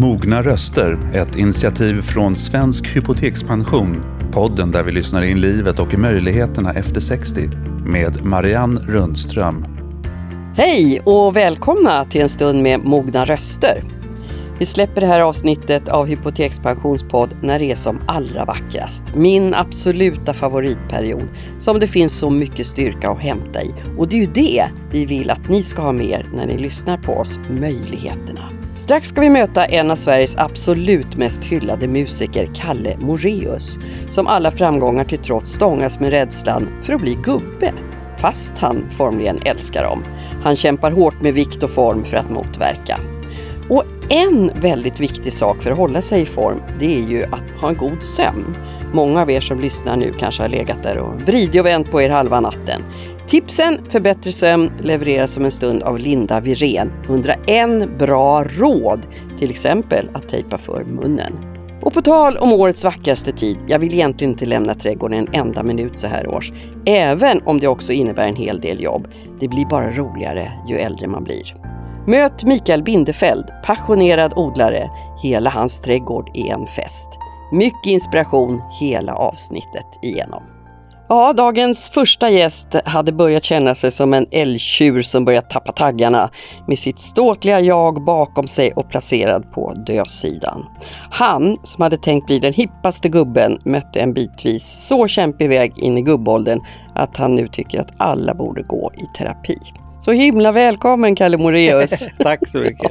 Mogna röster, ett initiativ från Svensk Hypotekspension. Podden där vi lyssnar in livet och möjligheterna efter 60 med Marianne Rundström. Hej och välkomna till en stund med Mogna röster. Vi släpper det här avsnittet av Hypotekspensionspodd när det är som allra vackrast. Min absoluta favoritperiod som det finns så mycket styrka att hämta i. Och det är ju det vi vill att ni ska ha med er när ni lyssnar på oss, möjligheterna. Strax ska vi möta en av Sveriges absolut mest hyllade musiker, Kalle Moreus, som alla framgångar till trots stångas med rädslan för att bli gubbe, fast han formligen älskar dem. Han kämpar hårt med vikt och form för att motverka. Och en väldigt viktig sak för att hålla sig i form, det är ju att ha en god sömn. Många av er som lyssnar nu kanske har legat där och vridit och vänt på er halva natten. Tipsen för bättre sömn levereras som en stund av Linda Virén. 101 bra råd, till exempel att tejpa för munnen. Och på tal om årets vackraste tid, jag vill egentligen inte lämna trädgården en enda minut så här års. Även om det också innebär en hel del jobb. Det blir bara roligare ju äldre man blir. Möt Mikael Bindefeld, passionerad odlare. Hela hans trädgård är en fest. Mycket inspiration hela avsnittet igenom. Ja, dagens första gäst hade börjat känna sig som en älgtjur som börjat tappa taggarna med sitt ståtliga jag bakom sig och placerad på dödsidan. Han, som hade tänkt bli den hippaste gubben, mötte en bitvis så kämpig väg in i gubbåldern att han nu tycker att alla borde gå i terapi. Så himla välkommen Kalle Moreus! Tack så mycket!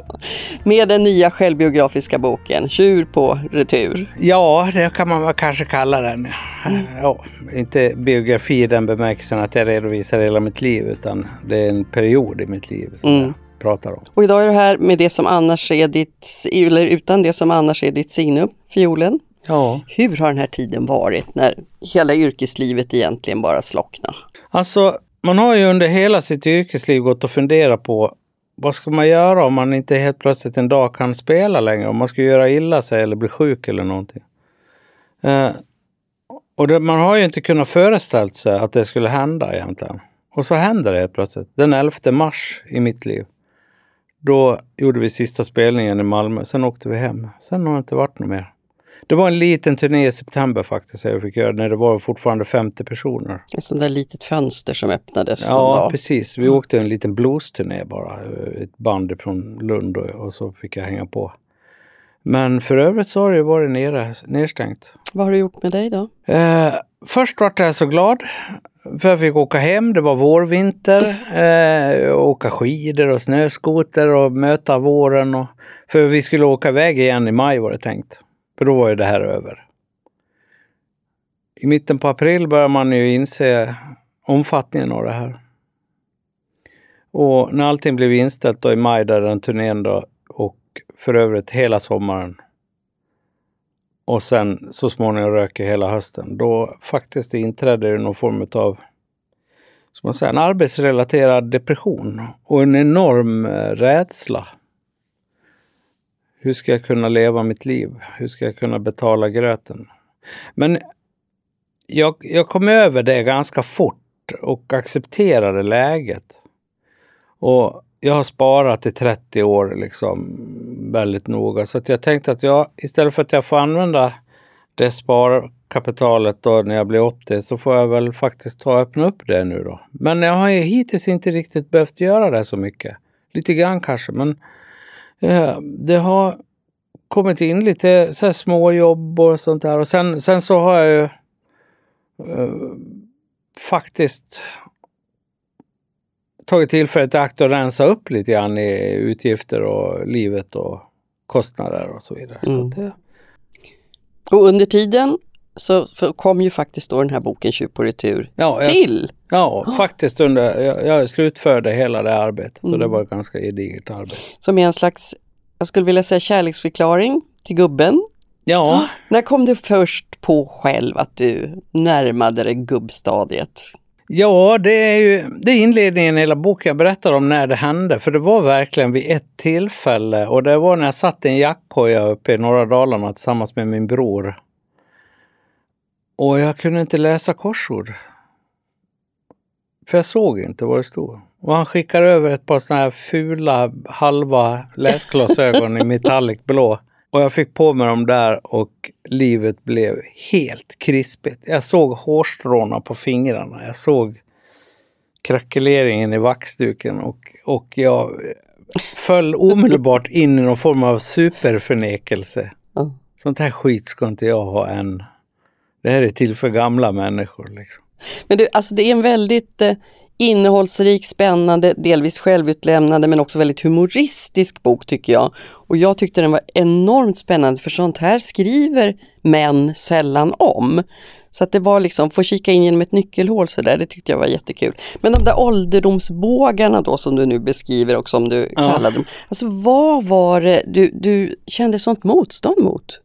Med den nya självbiografiska boken Tjur på retur. Ja, det kan man kanske kalla den. Mm. Ja, inte biografi i den bemärkelsen att jag redovisar hela mitt liv utan det är en period i mitt liv som mm. pratar om. Och idag är du här med det som annars är ditt, eller utan det som annars är ditt signum, fiolen. Ja. Hur har den här tiden varit när hela yrkeslivet egentligen bara slocknar? Alltså, man har ju under hela sitt yrkesliv gått och funderat på vad ska man göra om man inte helt plötsligt en dag kan spela längre? Om man ska göra illa sig eller bli sjuk eller någonting. Eh, och det, man har ju inte kunnat föreställa sig att det skulle hända egentligen. Och så händer det helt plötsligt. Den 11 mars i mitt liv. Då gjorde vi sista spelningen i Malmö. Sen åkte vi hem. Sen har det inte varit något mer. Det var en liten turné i september faktiskt jag fick göra när det var fortfarande 50 personer. Ett sånt där litet fönster som öppnades Ja, precis. Vi mm. åkte en liten bluesturné bara. Ett band från Lund och, så fick jag hänga på. Men för övrigt så har det varit nere, nedstängt. Vad har du gjort med dig då? Eh, först var jag så glad för jag fick åka hem. Det var vårvinter. Eh, åka skidor och snöskoter och möta våren. Och, för vi skulle åka iväg igen i maj var det tänkt. För då var ju det här över. I mitten på april börjar man ju inse omfattningen av det här. Och när allting blev inställt då i maj, där den turnén då, och för övrigt hela sommaren. Och sen så småningom röker hela hösten. Då faktiskt inträdde det någon form av som man säger, en arbetsrelaterad depression och en enorm eh, rädsla hur ska jag kunna leva mitt liv? Hur ska jag kunna betala gröten? Men jag, jag kom över det ganska fort och accepterade läget. Och jag har sparat i 30 år liksom väldigt noga. Så att jag tänkte att jag istället för att jag får använda det sparkapitalet då när jag blir 80 så får jag väl faktiskt ta och öppna upp det nu då. Men jag har ju hittills inte riktigt behövt göra det så mycket. Lite grann kanske, men det har kommit in lite så små jobb och sånt där. Och sen, sen så har jag ju eh, faktiskt tagit tillfället i akt att rensa upp lite grann i utgifter och livet och kostnader och så vidare. Mm. Så det... Och under tiden så kom ju faktiskt då den här boken Tjuv på retur ja, till. ja, oh. faktiskt under, jag, jag slutförde hela det arbetet mm. och det mm. var ett ganska gediget arbete. Som är en slags, jag skulle vilja säga kärleksförklaring till gubben. Ja. Oh, när kom du först på själv att du närmade dig gubbstadiet? Ja, det är ju det är inledningen i hela boken jag berättar om när det hände. För det var verkligen vid ett tillfälle och det var när jag satt i en jackkoja uppe i norra Dalarna tillsammans med min bror. Och jag kunde inte läsa korsord. För jag såg inte vad det stod. Och han skickar över ett par sådana här fula halva läsglasögon i metallic blå Och jag fick på mig dem där och livet blev helt krispigt. Jag såg hårstråna på fingrarna. Jag såg krackeleringen i vaxduken och, och jag föll omedelbart in i någon form av superförnekelse. Mm. Sånt här skit ska inte jag ha än. Det här är till för gamla människor. Liksom. Men du, alltså det är en väldigt eh, innehållsrik, spännande, delvis självutlämnande men också väldigt humoristisk bok tycker jag. Och jag tyckte den var enormt spännande för sånt här skriver män sällan om. Så att det var liksom, få kika in genom ett nyckelhål sådär, det tyckte jag var jättekul. Men de där ålderdomsbågarna då som du nu beskriver och som du Ja. kallade dem. Alltså vad var det du, du kände sånt motstånd mot?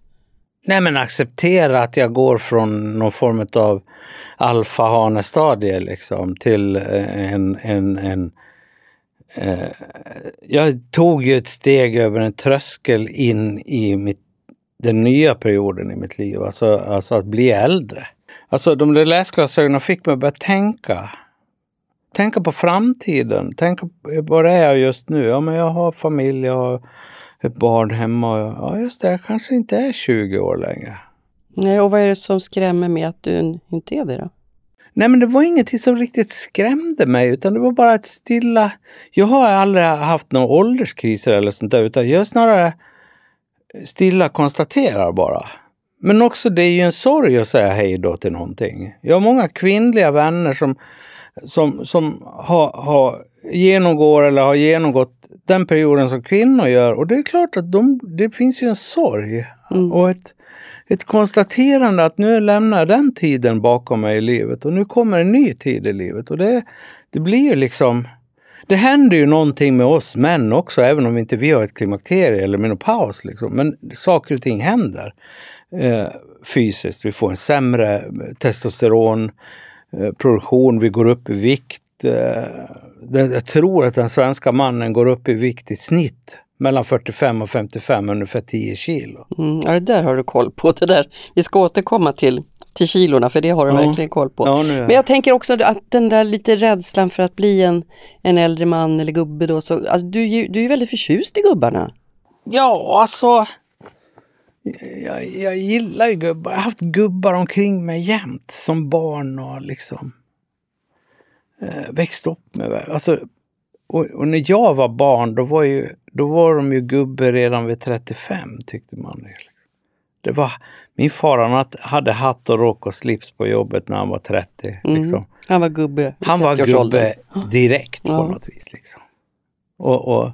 Nej men acceptera att jag går från någon form av alfahanestadie liksom till eh, en, en, en eh, jag tog ju ett steg över en tröskel in i mitt, den nya perioden i mitt liv, alltså, alltså att bli äldre. Alltså de där läsglasögonen fick mig att börja tänka. Tänka på framtiden, tänka på vad är jag just nu? Ja men jag har familj, jag har ett barn hemma. Och ja just det, jag kanske inte är 20 år längre. Nej, och vad är det som skrämmer med att du inte är det då? Nej men det var ingenting som riktigt skrämde mig utan det var bara ett stilla... Jag har aldrig haft några ålderskriser eller sånt där utan jag snarare stilla konstaterar bara. Men också det är ju en sorg att säga hej då till någonting. Jag har många kvinnliga vänner som, som, som har, har genomgår eller har genomgått den perioden som kvinnor gör och det är klart att de, det finns ju en sorg Mm. och ett, ett konstaterande att nu lämnar jag den tiden bakom mig i livet och nu kommer en ny tid i livet. Och det, det blir ju liksom... Det händer ju någonting med oss män också, även om inte vi har ett klimakterie eller menopaus. Liksom. Men saker och ting händer eh, fysiskt. Vi får en sämre testosteronproduktion, vi går upp i vikt. Eh, jag tror att den svenska mannen går upp i vikt i snitt mellan 45 och 55, ungefär 10 kilo. Mm, ja, det där har du koll på. Det där. Vi ska återkomma till, till kilorna för det har du Ja. verkligen koll på. Ja, Men jag tänker också att den där lite rädslan för att bli en, en äldre man eller gubbe då, så, alltså, du, är ju- du är ju väldigt förtjust i gubbarna. Ja, alltså. Jag, jag gillar ju gubbar. Jag har haft gubbar omkring mig jämt som barn och liksom eh, växt upp med. Alltså, och, och när jag var barn då var, ju, då var de ju gubbe redan vid 35 tyckte man. Det var, min far han hade- hatt och rock och slips på jobbet när han var 30. Mm. Liksom. Han var gubbe. Han var 30-årsåldern. gubbe direkt på Ja. något vis. Liksom. Och, och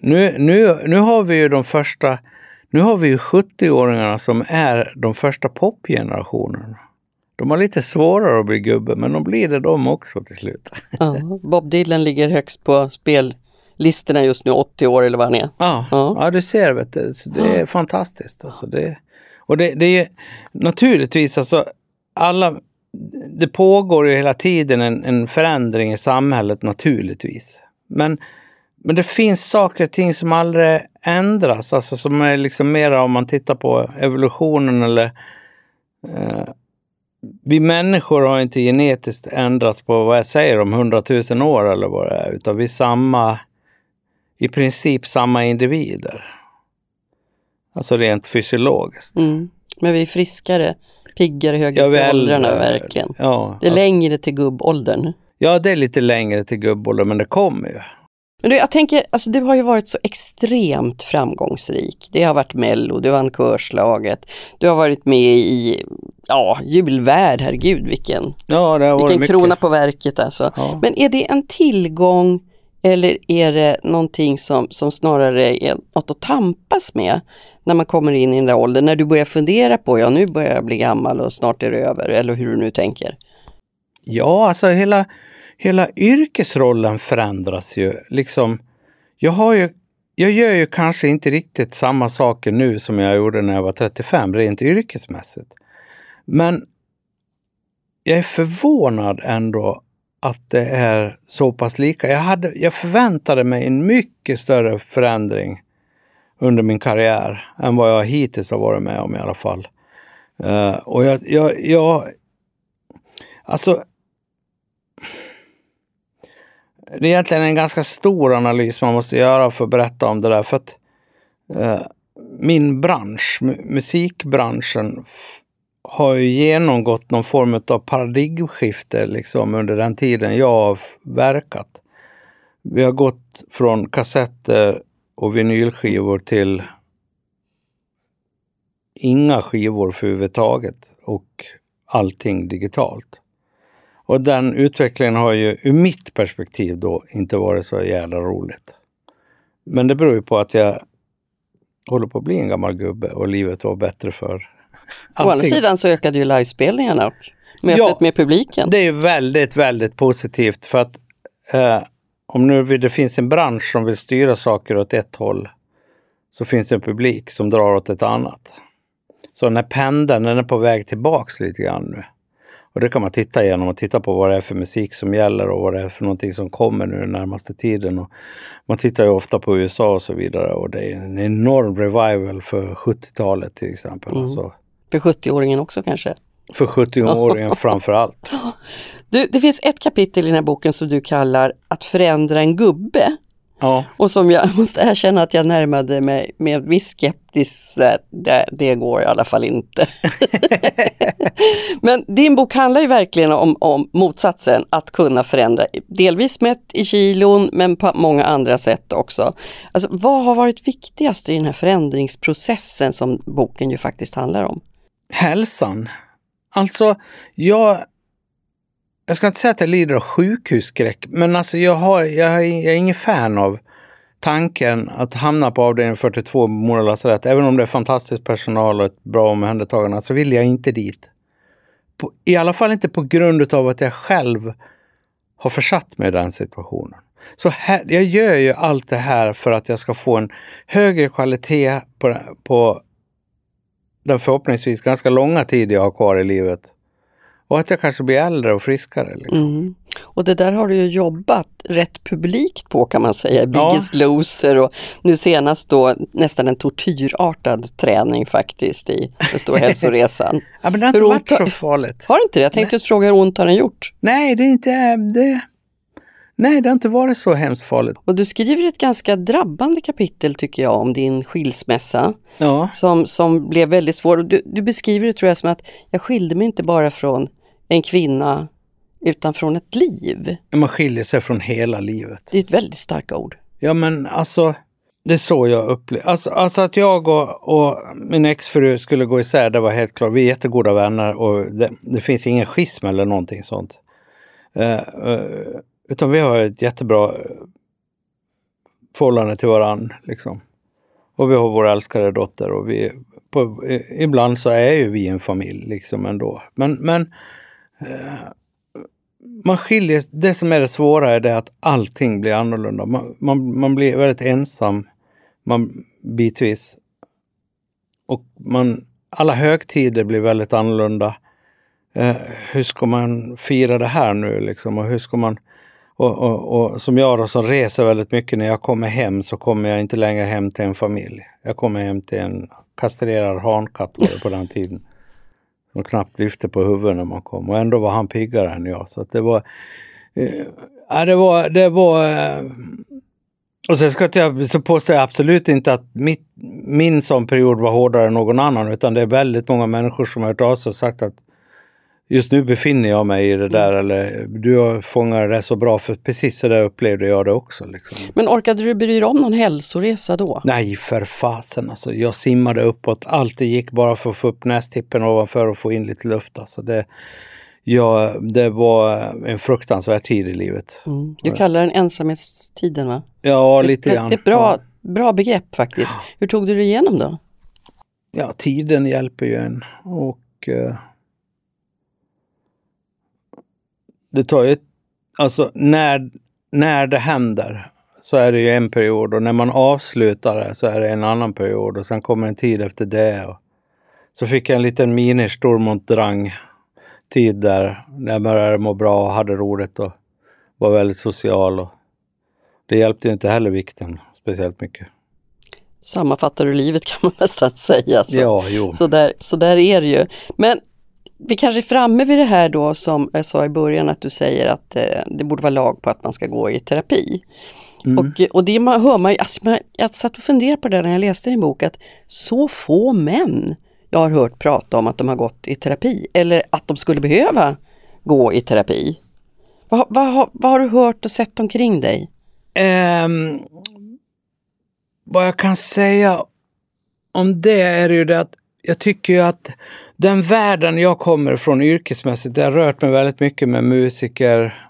nu, nu, nu har vi ju de första, nu har vi ju 70-åringarna som är de första popgenerationerna. De har lite svårare att bli gubbe, men de blir det de också till slut. Ja, Bob Dylan ligger högst på spellistorna just nu, 80 år eller vad han är. Ja, Ja. ja. du ser, vet du. Så det är fantastiskt. Alltså det, och det, det är naturligtvis, alltså, alla, det pågår ju hela tiden en, en förändring i samhället naturligtvis. Men, men det finns saker och ting som aldrig ändras, alltså som är liksom mera om man tittar på evolutionen eller eh, vi människor har inte genetiskt ändrats på vad jag säger om hundratusen år eller vad det är, utan vi är samma i princip samma individer. Alltså rent fysiologiskt. Mm. Men vi är friskare, piggare, högre Ja, upp i åldrarna verkligen. Ja, Det är alltså, längre till gubbåldern. ja, det är lite längre till gubbåldern, men det kommer ju. Men du, jag tänker, alltså du har ju varit så extremt framgångsrik. Det har varit Mello, du vann Körslaget, du har varit med i, ja, julvärd, herregud vilken, Ja, vilken mycket. krona på verket alltså. Ja. Men är det en tillgång eller är det någonting som, som snarare är något att tampas med när man kommer in i den där åldern? När du börjar fundera på, ja nu börjar jag bli gammal och snart är det över, eller hur du nu tänker. Ja, alltså hela, hela yrkesrollen förändras ju. Liksom, jag, har ju, jag gör ju kanske inte riktigt samma saker nu som jag gjorde när jag var 35, rent yrkesmässigt. Men jag är förvånad ändå att det är så pass lika. Jag, hade, jag förväntade mig en mycket större förändring under min karriär än vad jag hittills har varit med om i alla fall. Uh, och jag, jag, jag, alltså det är egentligen en ganska stor analys man måste göra för att berätta om det där. För att, uh, min bransch, musikbranschen, har ju genomgått någon form av paradigmskifte liksom, under den tiden jag har verkat. Vi har gått från kassetter och vinylskivor till inga skivor för överhuvudtaget och allting digitalt. Och den utvecklingen har ju ur mitt perspektiv då inte varit så jävla roligt. Men det beror ju på att jag håller på att bli en gammal gubbe och livet var bättre för Å andra sidan så ökade ju livespelningarna och mötet ja, med publiken. Det är väldigt, väldigt positivt för att eh, om nu det finns en bransch som vill styra saker åt ett håll så finns det en publik som drar åt ett annat. Så den här pendeln den är på väg tillbaks lite grann nu. Och det kan man titta igenom och titta på vad det är för musik som gäller och vad det är för någonting som kommer nu den närmaste tiden. Och man tittar ju ofta på USA och så vidare och det är en enorm revival för 70-talet till exempel. Mm. Alltså, för 70-åringen också kanske? För 70-åringen framför allt. Du, det finns ett kapitel i den här boken som du kallar Att förändra en gubbe. Ja. Och som jag måste erkänna att jag närmade mig med viss skeptisk, det, det går i alla fall inte. Men din bok handlar ju verkligen om, om motsatsen, att kunna förändra, delvis mätt i kilon men på många andra sätt också. Alltså, vad har varit viktigast i den här förändringsprocessen som boken ju faktiskt handlar om? Hälsan. Alltså, jag, jag ska inte säga att jag lider av sjukhusskräck, men alltså jag, har, jag, jag är ingen fan av tanken att hamna på avdelning 42 Mora lasarett. Även om det är fantastisk personal och ett bra omhändertagande så vill jag inte dit. På, I alla fall inte på grund av att jag själv har försatt mig i den situationen. Så här, jag gör ju allt det här för att jag ska få en högre kvalitet på, på den förhoppningsvis ganska långa tid jag har kvar i livet. Och att jag kanske blir äldre och friskare. Liksom. Mm. Och det där har du ju jobbat rätt publikt på kan man säga. Biggest ja. loser och nu senast då nästan en tortyrartad träning faktiskt i den stora hälsoresan. ja men det har inte varit så farligt. Har inte det? Jag tänkte Nej. fråga hur ont har den gjort? Nej, det är inte... Det, Nej, det har inte varit så hemskt farligt. Och du skriver ett ganska drabbande kapitel tycker jag om din skilsmässa. Ja. Som, som blev väldigt svår. Du, du beskriver det tror jag som att jag skilde mig inte bara från en kvinna utan från ett liv. Man skiljer sig från hela livet. Det är ett väldigt starkt ord. Ja men alltså, det är så jag upplever alltså, alltså att jag och, och, min exfru skulle gå isär, det var helt klart. Vi är jättegoda vänner och det, det finns ingen schism eller någonting sånt. Uh, uh, utan vi har ett jättebra eh, förhållande till varann. Liksom. Och vi har vår älskade dotter och vi, på, ibland så är ju vi en familj liksom ändå. Men, men eh, man skiljer, det som är det svåra är det att allting blir annorlunda. Man, man, man blir väldigt ensam man, bitvis. Och man, alla högtider blir väldigt annorlunda. Eh, hur ska man fira det här nu liksom? Och hur ska man och, och, och, som jag då som reser väldigt mycket, när jag kommer hem så kommer jag inte längre hem till en familj. Jag kommer hem till en kastrerad hankatt var det på den tiden. Som knappt lyfte på huvudet när man kom. Och ändå var han piggare än jag. Så att det var... Eh, äh, det var... Det var eh, och sen ska jag, så påstår jag absolut inte att mitt, min sån period var hårdare än någon annan. Utan det är väldigt många människor som har hört av sig och sagt att just nu befinner jag mig i det där eller du fångar det så bra för precis så där upplevde jag det också. Liksom. Men orkade du bry dig om någon hälsoresa då? Nej för fasen alltså. Jag simmade uppåt. Allt det gick bara för att få upp nästippen ovanför och få in lite luft. Alltså det, ja, det var en fruktansvärd tid i livet. Mm. Du kallar den ensamhetstiden va? Ja, lite grann. Det är ett bra, bra begrepp faktiskt. Hur tog du dig igenom då? Ja, tiden hjälper ju en. Och... Uh, det tar ju, alltså när, när det händer så är det ju en period och när man avslutar det så är det en annan period och sen kommer en tid efter det. Och så fick jag en liten mini Stormontrang tid där när jag började må bra och hade roligt och var väldigt social. Och det hjälpte inte heller vikten speciellt mycket. Sammanfattar du livet kan man nästan säga. Så, ja, jo. så, där, så där är det ju. Men vi kanske är framme vid det här då som jag sa i början att du säger att eh, det borde vara lag på att man ska gå i terapi. Mm. Och, och det man, hör man, alltså man, jag satt och funderade på det när jag läste din bok, att så få män jag har hört prata om att de har gått i terapi eller att de skulle behöva gå i terapi. Vad, vad, vad har du hört och sett omkring dig? Um, vad jag kan säga om det är ju det att jag tycker ju att den världen jag kommer från yrkesmässigt, det har rört mig väldigt mycket med musiker,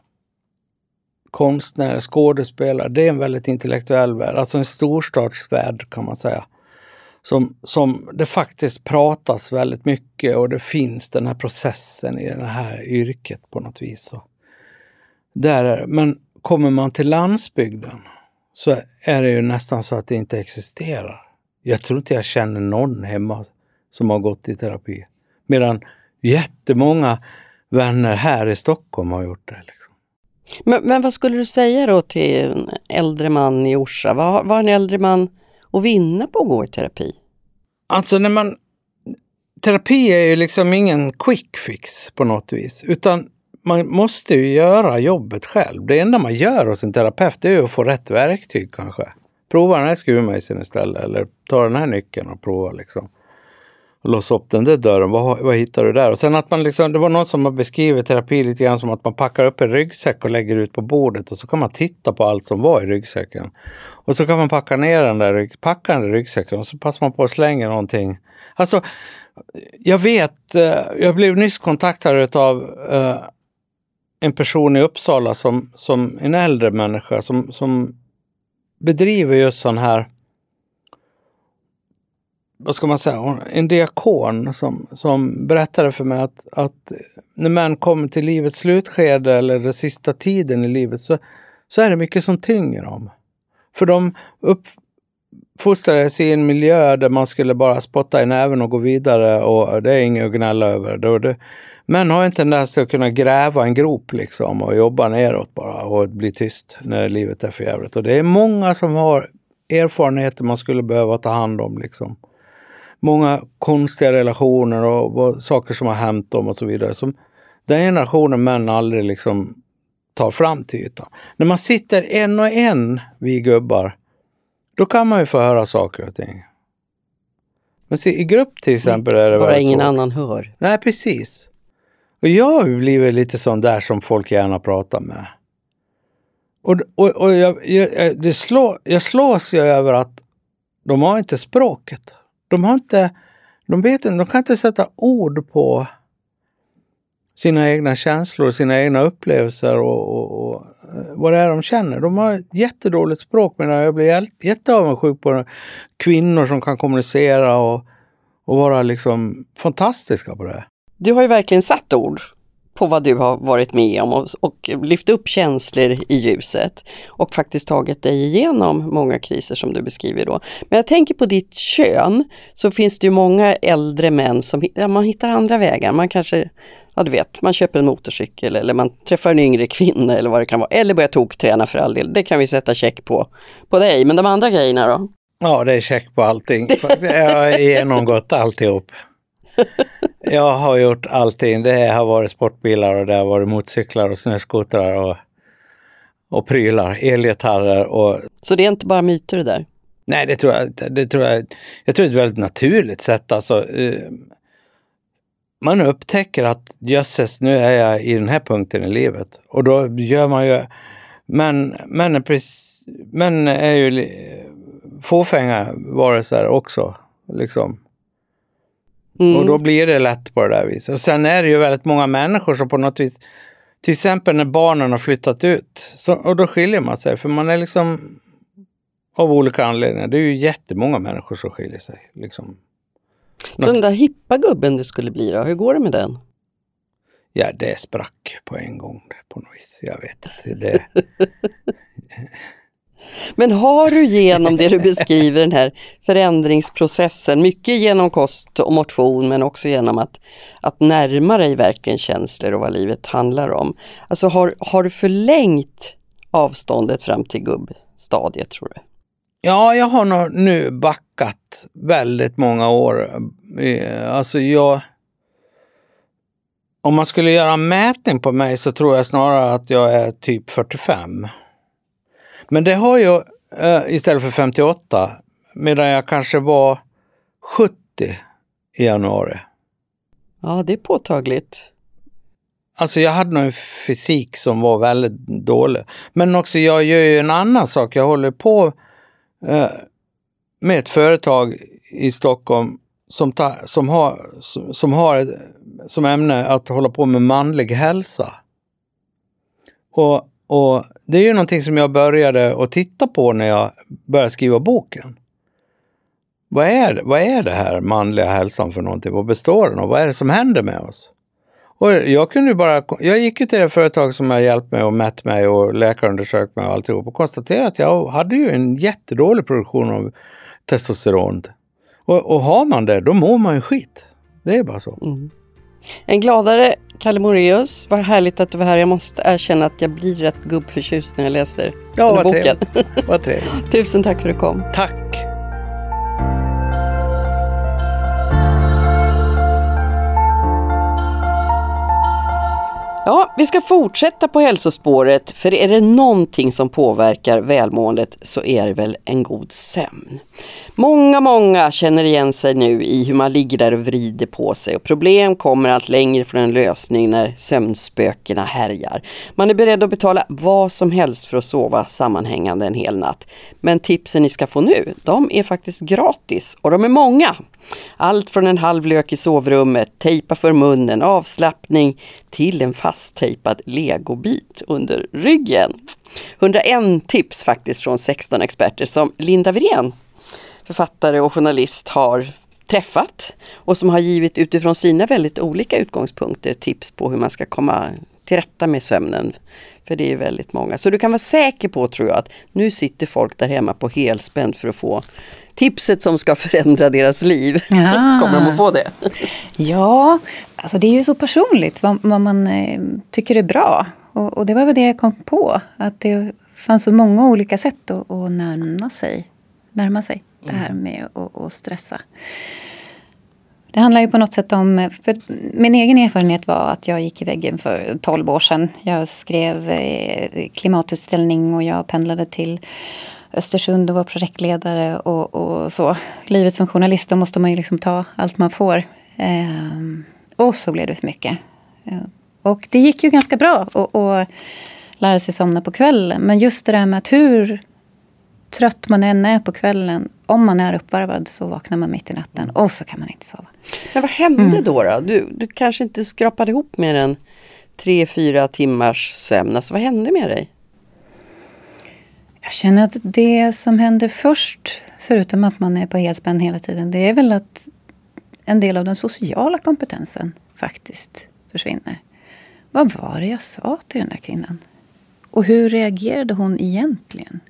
konstnärer, skådespelare. Det är en väldigt intellektuell värld, alltså en storstadsvärld kan man säga. Som, som det faktiskt pratas väldigt mycket och det finns den här processen i det här yrket på något vis. Och där, men kommer man till landsbygden så är det ju nästan så att det inte existerar. Jag tror inte jag känner någon hemma som har gått i terapi. Medan jättemånga vänner här i Stockholm har gjort det. Liksom. Men, men vad skulle du säga då till en äldre man i Orsa? Vad, vad har en äldre man att vinna på att gå i terapi? Alltså när man... Terapi är ju liksom ingen quick fix på något vis. Utan man måste ju göra jobbet själv. Det enda man gör hos en terapeut är att få rätt verktyg kanske. Prova den här skruvmejseln istället eller ta den här nyckeln och prova liksom. Och låsa upp den där dörren. Vad, vad hittar du där? Och sen att man liksom, det var någon som har beskrivit terapi lite grann som att man packar upp en ryggsäck och lägger ut på bordet och så kan man titta på allt som var i ryggsäcken. Och så kan man packa ner den där, packa den där ryggsäcken och så passar man på att slänga någonting. Alltså, jag vet, eh, jag blev nyss kontaktad av eh, en person i Uppsala som, som en äldre människa som, som bedriver just sån här vad ska man säga, en diakon som, som berättade för mig att, att när män kommer till livets slutskede eller den sista tiden i livet så, så är det mycket som tynger dem. För de uppfostrades i en miljö där man skulle bara spotta i näven och gå vidare och det är inget att gnälla över. Det, det, Män har en tendens att kunna gräva en grop liksom och jobba neråt bara och bli tyst när livet är för jävligt. Och det är många som har erfarenheter man skulle behöva ta hand om. Liksom. Många konstiga relationer och, och saker som har hänt dem och så vidare. Som den generationen män aldrig liksom tar fram till ytan. När man sitter en och en, vi gubbar, då kan man ju få höra saker och ting. Men se, i grupp till exempel är det Bara ingen så. annan hör. Nej, precis. Och jag har blivit lite sån där som folk gärna pratar med. Och, och, och jag, jag, det slå, jag slås ju över att de har inte språket. De har inte, de vet inte, de kan inte sätta ord på sina egna känslor, sina egna upplevelser och, och, och eh, vad det är de känner. De har jättedåligt språk men jag blir jätteavundsjuk på kvinnor som kan kommunicera och, och vara liksom fantastiska på det du har ju verkligen satt ord på vad du har varit med om och, och lyft upp känslor i ljuset och faktiskt tagit dig igenom många kriser som du beskriver då. Men jag tänker på ditt kön så finns det ju många äldre män som ja, man hittar andra vägar. Man kanske, ja du vet, man köper en motorcykel eller man träffar en yngre kvinna eller vad det kan vara. Eller börjar tokträna för all del. Det kan vi sätta check på, på dig. Men de andra grejerna då? Ja, det är check på allting. Jag har genomgått alltihop. jag har gjort allting. Det har varit sportbilar och det har varit motorcyklar och snöskotrar och, och prylar, elgitarrer och... Så det är inte bara myter det där? Nej, det tror jag inte. Det tror jag, jag tror det är ett väldigt naturligt sätt. Alltså, eh, man upptäcker att jösses, nu är jag i den här punkten i livet. Och då gör man ju... Men män är, precis, män är ju fåfänga varelser också. Liksom. Mm. Och då blir det lätt på det där viset. Och sen är det ju väldigt många människor som på något vis, till exempel när barnen har flyttat ut, så, och då skiljer man sig. För man är liksom av olika anledningar. Det är ju jättemånga människor som skiljer sig. Liksom. Så den där hippa gubben du skulle bli då, hur går det med den? Ja, det sprack på en gång på något vis. Jag vet inte. Det... Men har du genom det du beskriver den här förändringsprocessen, mycket genom kost och motion men också genom att, att närma dig verkligen känslor och vad livet handlar om. Alltså har, har du förlängt avståndet fram till gubbstadiet tror du? Ja, jag har nog nu backat väldigt många år. Eh, alltså jag... Om man skulle göra en mätning på mig så tror jag snarare att jag är typ 45. Men det har jag eh, istället för 58, medan jag kanske var 70 i januari. Ja, det är påtagligt. Alltså jag hade nog en fysik som var väldigt dålig. Men också jag gör ju en annan sak. Jag håller på eh, med ett företag i Stockholm som, ta, som, har, som, som har som ämne att hålla på med manlig hälsa. Och, och det är ju någonting som jag började att titta på när jag började skriva boken. Vad är, vad är det här manliga hälsan för någonting? Vad består den av? Vad är det som händer med oss? Och jag kunde bara, jag gick ju till det företag som har hjälpt mig och mätt mig och läkarundersökt mig och alltihop och konstaterade att jag hade ju en jättedålig produktion av testosteron. Och, och har man det, då mår man ju skit. Det är bara så. Mm. En gladare Kalle Moreus, vad härligt att du var här. Jag måste erkänna att jag blir rätt gubbförtjust när jag läser ja, den här boken. Trevligt. Vad trevligt. Tusen tack för att du kom. Tack. Ja, vi ska fortsätta på hälsospåret för är det någonting som påverkar välmåendet så är det väl en god sömn. Många, många känner igen sig nu i hur man ligger där och vrider på sig och problem kommer allt längre från en lösning när sömnspökena härjar. Man är beredd att betala vad som helst för att sova sammanhängande en hel natt. Men tipsen ni ska få nu, de är faktiskt gratis och de är många. Allt från en halv lök i sovrummet, tejpa för munnen, avslappning till en fasttejpad legobit under ryggen. 101 tips faktiskt från 16 experter som Linda Wirén, författare och journalist, har träffat och som har givit utifrån sina väldigt olika utgångspunkter tips på hur man ska komma till rätta med sömnen. För det är väldigt många. Så du kan vara säker på, tror jag, att nu sitter folk där hemma på helspänn för att få tipset som ska förändra deras liv. Ja. Kommer de att få det? Ja, alltså det är ju så personligt vad, vad man eh, tycker är bra. Och, och, det var väl det jag kom på. Att det fanns så många olika sätt att, att närma sig, närma sig det här mm. med att, att stressa. Det handlar ju på något sätt om... För min egen erfarenhet var att jag gick i väggen för 12 år sedan. Jag skrev eh, klimatutställning och jag pendlade till Östersund och var projektledare och, och så. Livet som journalist, då måste man ju liksom ta allt man får. Ehm, och så blev det för mycket. Och det gick ju ganska bra att lära sig somna på kvällen. Men just det där med att hur trött man än är på kvällen, om man är uppvarvad så vaknar man mitt i natten och så kan man inte sova. Men vad hände mm. då? då? Du, du kanske inte skrapade ihop mer än tre, fyra timmars sömn. Alltså, vad hände med dig? Jag känner att det som händer först, förutom att man är på helspänn hela tiden, det är väl att en del av den sociala kompetensen faktiskt försvinner. Vad var det jag sa till den där kvinnan? Och hur reagerade hon egentligen?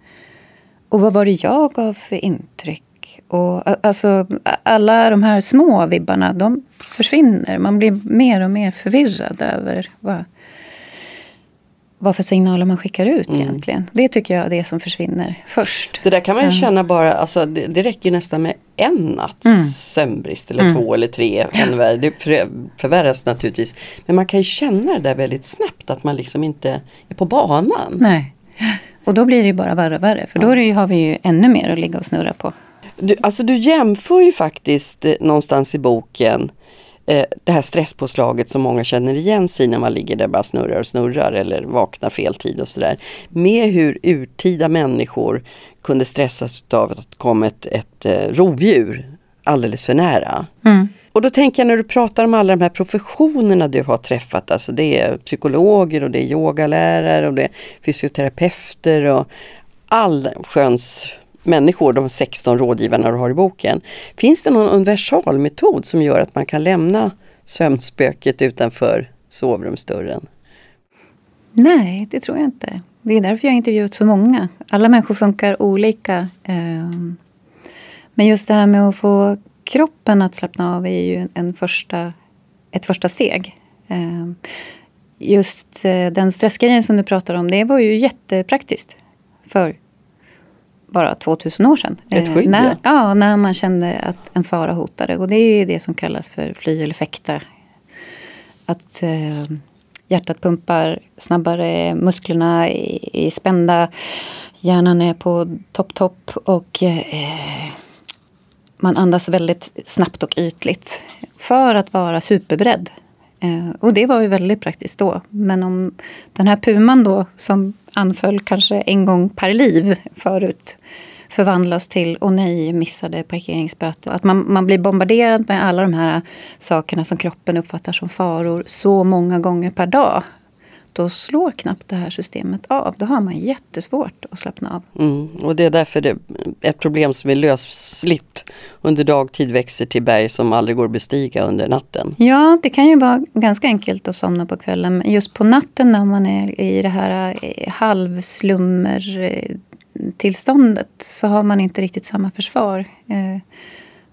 Och vad var det jag gav för intryck? Och, alltså, alla de här små vibbarna, de försvinner. Man blir mer och mer förvirrad över vad, vad för signaler man skickar ut mm. egentligen. Det tycker jag är det som försvinner först. Det där kan man ju känna bara, alltså, det, det räcker nästan med en natts mm. sömnbrist eller mm. två eller tre. Än värre. Det förvärras naturligtvis. Men man kan ju känna det där väldigt snabbt att man liksom inte är på banan. Nej. Och då blir det ju bara värre och värre. För då har vi ju ännu mer att ligga och snurra på. Du, alltså du jämför ju faktiskt eh, någonstans i boken eh, det här stresspåslaget som många känner igen sig när man ligger där bara snurrar och snurrar eller vaknar fel tid och sådär. Med hur urtida människor kunde stressas av att det kom ett, ett eh, rovdjur alldeles för nära. Mm. Och då tänker jag när du pratar om alla de här professionerna du har träffat, alltså det är psykologer och det är yogalärare och det är fysioterapeuter och allsköns människor, de 16 rådgivarna du har i boken. Finns det någon universalmetod som gör att man kan lämna sömnspöket utanför sovrumsdörren? Nej, det tror jag inte. Det är därför jag intervjuat så många. Alla människor funkar olika. Ehm. Men just det här med att få kroppen att slappna av är ju en första, ett första steg. Ehm, just eh, den stressgrejen som du pratar om, det var ju jättepraktiskt för bara 2000 år sedan. Ett skydd när, ja. när man kände att en fara hotade. Och det är ju det som kallas för fly eller fäkta. Att eh, hjärtat pumpar snabbare, musklerna är spända, hjärnan är på topp, topp och eh, man andas väldigt snabbt och ytligt för att vara superberedd. Eh, och det var ju väldigt praktiskt då. Men om den här puman då som anföll kanske en gång per liv förut förvandlas till, åh nej, missade parkeringsböter. Att man, man blir bombarderad med alla de här sakerna som kroppen uppfattar som faror så många gånger per dag. Då slår knappt det här systemet av. Då har man jättesvårt att slappna av. Mm, och det är därför det, ett problem som är lösligt under dagtid växer till berg som aldrig går att bestiga under natten. Ja, det kan ju vara ganska enkelt att somna på kvällen. Men just på natten när man är i det här eh, halvslummer eh, tillståndet så har man inte riktigt samma försvar. Eh,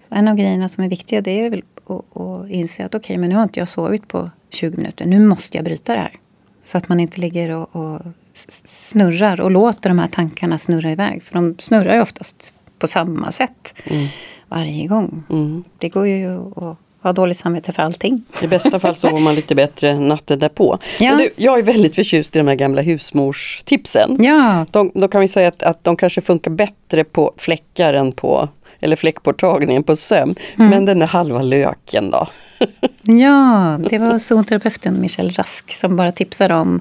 en av grejerna som är viktiga det är väl att, att inse att okej, okay, men nu har inte jag sovit på 20 minuter. Nu måste jag bryta det här. Så att man inte ligger och, och snurrar och låter de här tankarna snurra iväg. För de snurrar ju oftast på samma sätt mm. varje gång. Mm. Det går ju att ha dåligt samvete för allting. I bästa fall sover man lite bättre natten därpå. Ja. Du, jag är väldigt förtjust i de här gamla husmorstipsen. Ja. De, då kan vi säga att, att de kanske funkar bättre på fläckar än på eller fläckborttagningen på sömn. Mm. Men den där halva löken då? ja, det var zonterapeuten Michelle Rask som bara tipsade om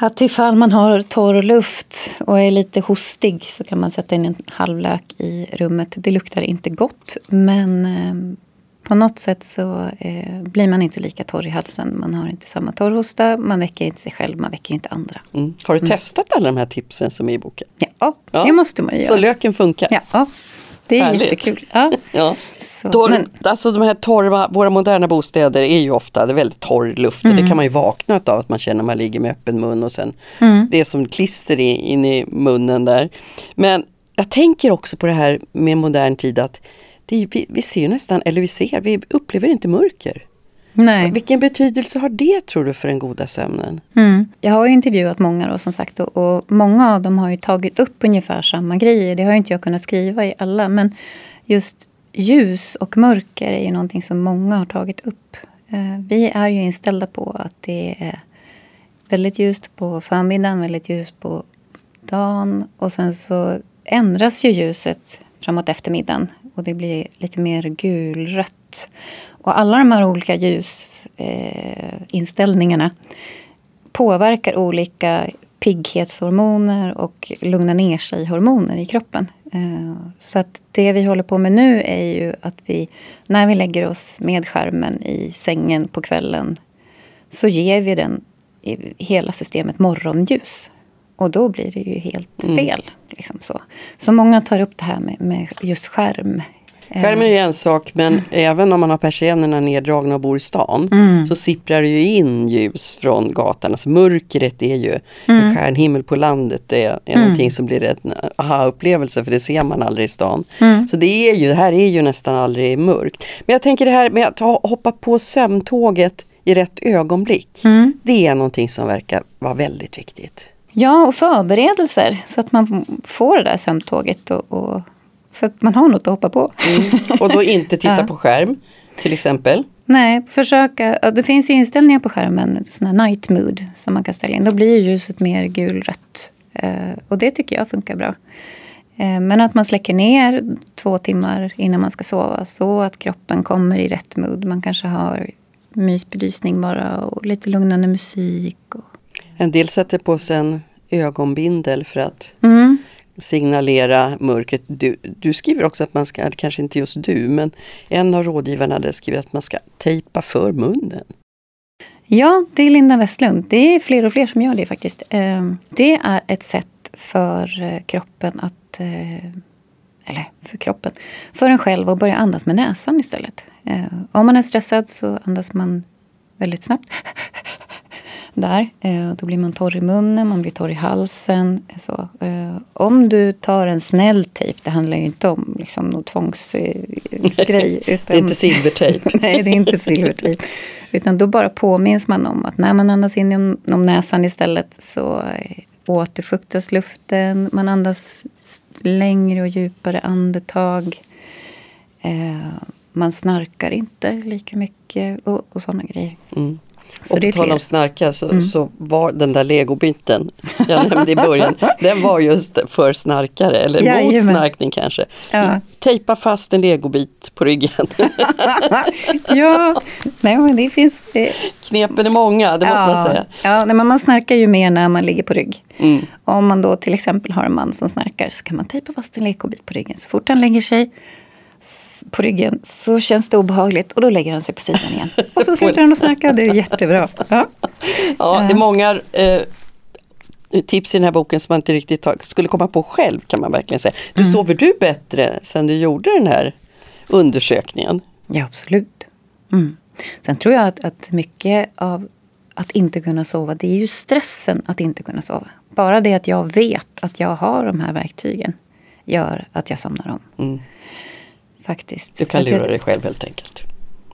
att ifall man har torr luft och är lite hostig så kan man sätta in en halvlök i rummet. Det luktar inte gott men eh, på något sätt så eh, blir man inte lika torr i halsen. Man har inte samma torrhosta, man väcker inte sig själv, man väcker inte andra. Mm. Har du mm. testat alla de här tipsen som är i boken? Ja, ja. det måste man ju göra. Så löken funkar? Ja, det är Härligt. jättekul. Ja. ja. Så, torr, men, alltså de här torra, våra moderna bostäder är ju ofta det är väldigt torr luft mm. och det mm. kan man ju vakna av att man känner att man ligger med öppen mun och sen mm. det är som klister in i munnen där. Men jag tänker också på det här med modern tid att det, vi, vi ser nästan, eller vi ser, vi upplever inte mörker. Nej. Vilken betydelse har det tror du för den goda sömnen? Mm. Jag har intervjuat många då som sagt och, och, många av dem har ju tagit upp ungefär samma grejer. Det har inte jag kunnat skriva i alla men just ljus och mörker är ju någonting som många har tagit upp. Eh, vi är ju inställda på att det är väldigt ljust på förmiddagen, väldigt ljust på dagen och sen så ändras ju ljuset framåt eftermiddagen och det blir lite mer gulrött. Och alla de här olika ljusinställningarna eh, påverkar olika pigghetshormoner och lugna ner sig-hormoner i kroppen. Eh, så att det vi håller på med nu är ju att vi, när vi lägger oss med skärmen i sängen på kvällen så ger vi den i hela systemet morgonljus. Och då blir det ju helt mm. fel. Liksom så. så många tar upp det här med, med just skärm. Skärmen är ju en sak men mm. även om man har persiennerna neddragna och bor i stan mm. så sipprar det ju in ljus från gatan. Alltså mörkret är ju mm. en stjärnhimmel på landet. Det är, är mm. någonting som blir en aha-upplevelse för det ser man aldrig i stan. Mm. Så det är ju, det här är ju nästan aldrig mörkt. Men jag tänker det här med att hoppa på sömntåget i rätt ögonblick. Mm. Det är någonting som verkar vara väldigt viktigt. Ja, och förberedelser så att man får det där sömntåget. Och, och så att man har något att hoppa på. Mm. Och då inte titta ja. på skärm till exempel? Nej, försöka. Det finns ju inställningar på skärmen, sån här night mood som man kan ställa in. Då blir ljuset mer gulrött. Eh, och det tycker jag funkar bra. Eh, men att man släcker ner två timmar innan man ska sova så att kroppen kommer i rätt mood. Man kanske har mysbelysning bara och lite lugnande musik. Och... En del sätter på sig en ögonbindel för att mm. signalera mörkret. Du, du, skriver också att man ska, kanske inte just du, men en av rådgivarna hade skrivit att man ska tejpa för munnen. Ja, det är Linda Westlund. Det är fler och fler som gör det faktiskt. Eh, det är ett sätt för eh, kroppen att eh, eller för kroppen, för en själv att börja andas med näsan istället. Om man är stressad så andas man väldigt snabbt där. Eh, då blir man torr i munnen, man blir torr i halsen. Så, eh, om du tar en snäll tejp, det handlar ju inte om liksom, någon tvångsgrej. det är inte silvertejp. nej, det är inte silvertejp. Utan då bara påminns man om att när man andas in genom näsan istället så eh, återfuktas luften. Man andas längre och djupare andetag. man snarkar inte lika mycket och, och sådana grejer. Mm. Så och på tal om snarka så, mm. så var den där legobiten jag nämnde i början, den var just för snarkare eller Jajamän. mot snarkning kanske. Ja. Tejpa fast en legobit på ryggen. ja, nej men det finns... Eh... Knepen är många, det måste ja. man säga. Ja, nej, men man snarkar ju mer när man ligger på rygg. Mm. Om man då till exempel har en man som snarkar så kan man tejpa fast en legobit på ryggen. Så fort han lägger sig på ryggen så känns det obehagligt och då lägger han sig på sidan igen. Och så slutar han att snarka, det är jättebra. Ja, ja det är många eh, tips i den här boken som man inte riktigt skulle komma på själv kan man verkligen säga. Du mm. Sover du bättre sen du gjorde den här undersökningen? Ja, absolut. Mm. Sen tror jag att, att mycket av att inte kunna sova, det är ju stressen att inte kunna sova. Bara det att jag vet att jag har de här verktygen gör att jag somnar om. Mm faktiskt. Du kan lura dig själv helt enkelt?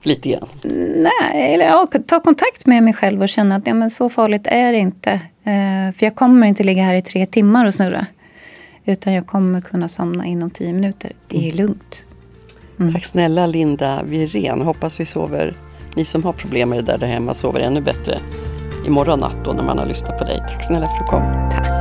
Lite grann? Nej, eller ja, ta kontakt med mig själv och känna att ja, men så farligt är det inte. Eh, för jag kommer inte ligga här i tre timmar och snurra. Utan jag kommer kunna somna inom tio minuter. Det är mm. lugnt. Mm. Tack snälla Linda Wirén. Hoppas vi sover, ni som har problem med det där, där hemma sover ännu bättre imorgon natt då när man har lyssnat på dig. Tack snälla för att du kom. Tack.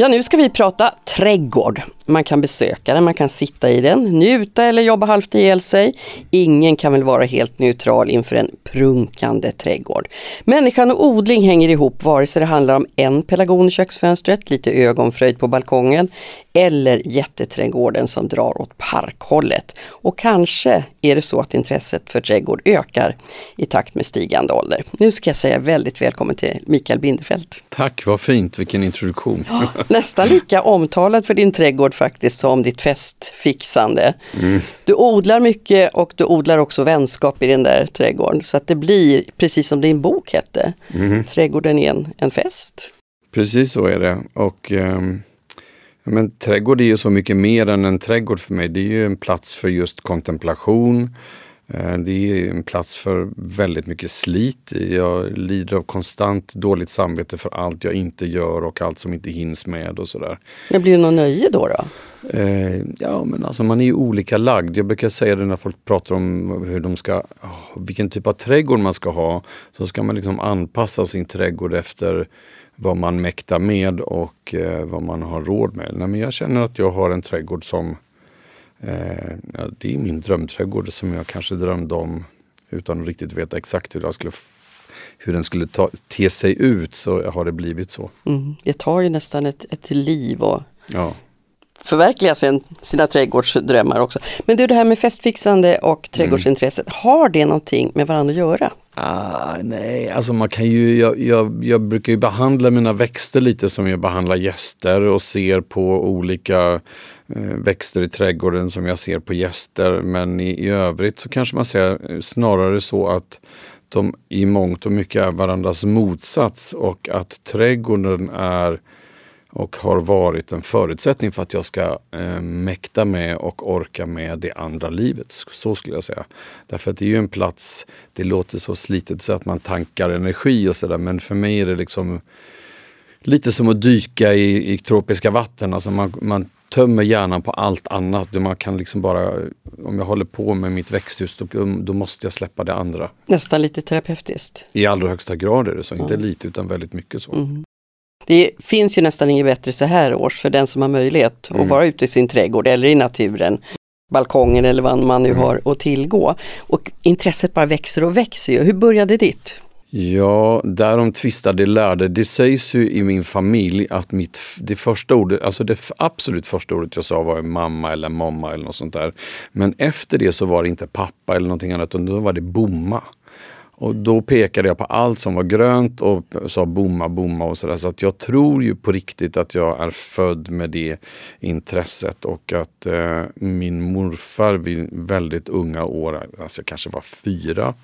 Ja, nu ska vi prata trädgård. Man kan besöka den, man kan sitta i den, njuta eller jobba halvt ihjäl sig. Ingen kan väl vara helt neutral inför en prunkande trädgård. Människan och odling hänger ihop vare sig det handlar om en pelargon i köksfönstret, lite ögonfröjd på balkongen eller jätteträdgården som drar åt parkhållet. Och kanske är det så att intresset för trädgård ökar i takt med stigande ålder. Nu ska jag säga väldigt välkommen till Mikael Bindefeld. Tack, vad fint, vilken introduktion. Nästan lika omtalad för din trädgård faktiskt som ditt festfixande. Mm. Du odlar mycket och du odlar också vänskap i den där trädgården. Så att det blir, precis som din bok hette, mm. Trädgården är en, en fest. Precis så är det. Och um men trädgård är ju så mycket mer än en trädgård för mig. Det är ju en plats för just kontemplation. Eh, det är en plats för väldigt mycket slit. Jag lider av konstant dåligt samvete för allt jag inte gör och allt som inte hinns med och sådär. Men blir det någon nöje då? då? Eh, ja, men alltså man är ju olika lagd. Jag brukar säga det när folk pratar om hur de ska, vilken typ av trädgård man ska ha. Så ska man liksom anpassa sin trädgård efter vad man mäktar med och eh, vad man har råd med. Nej, men jag känner att jag har en trädgård som eh, ja, det är min drömträdgård som jag kanske drömde om utan att riktigt veta exakt hur, jag skulle hur den skulle ta, te sig ut så har det blivit så. Mm. Det tar ju nästan ett, ett liv och ja. förverkliga sin, sina trädgårdsdrömmar också. Men du det här med festfixande och trädgårdsintresset, mm. har det någonting med varandra att göra? Ah, nej, alltså man kan ju, jag, jag, jag, brukar ju behandla mina växter lite som jag behandlar gäster och ser på olika Eh, växter i trädgården som jag ser på gäster. Men i, i övrigt så kanske man ser eh, snarare så att de i mångt och mycket är varandras motsats och att trädgården är och har varit en förutsättning för att jag ska eh, mäkta med och orka med det andra livet. Så skulle jag säga. Därför att det är ju en plats, det låter så slitet så att man tankar energi och sådär men för mig är det liksom lite som att dyka i, i tropiska vatten. Alltså man, man tömmer hjärnan på allt annat. Man kan liksom bara, om jag håller på med mitt växthus då, då måste jag släppa det andra. Nästan lite terapeutiskt. I allra högsta grad är det så, ja. inte lite utan väldigt mycket så. Mm. Det finns ju nästan inget bättre så här års för den som har möjlighet mm. att vara ute i sin trädgård eller i naturen, balkongen eller vad man nu mm. har att tillgå. Och intresset bara växer och växer ju. Hur började ditt? Ja, därom tvistar de lärde. Det sägs ju i min familj att mitt, det första ordet, alltså det absolut första ordet jag sa var mamma eller mamma eller något sånt där. Men efter det så var det inte pappa eller någonting annat, utan då var det bomma. Och då pekade jag på allt som var grönt och sa bomma, bomma och sådär. Så att jag tror ju på riktigt att jag är född med det intresset och att eh, min morfar vid väldigt unga år, alltså jag kanske var fyra,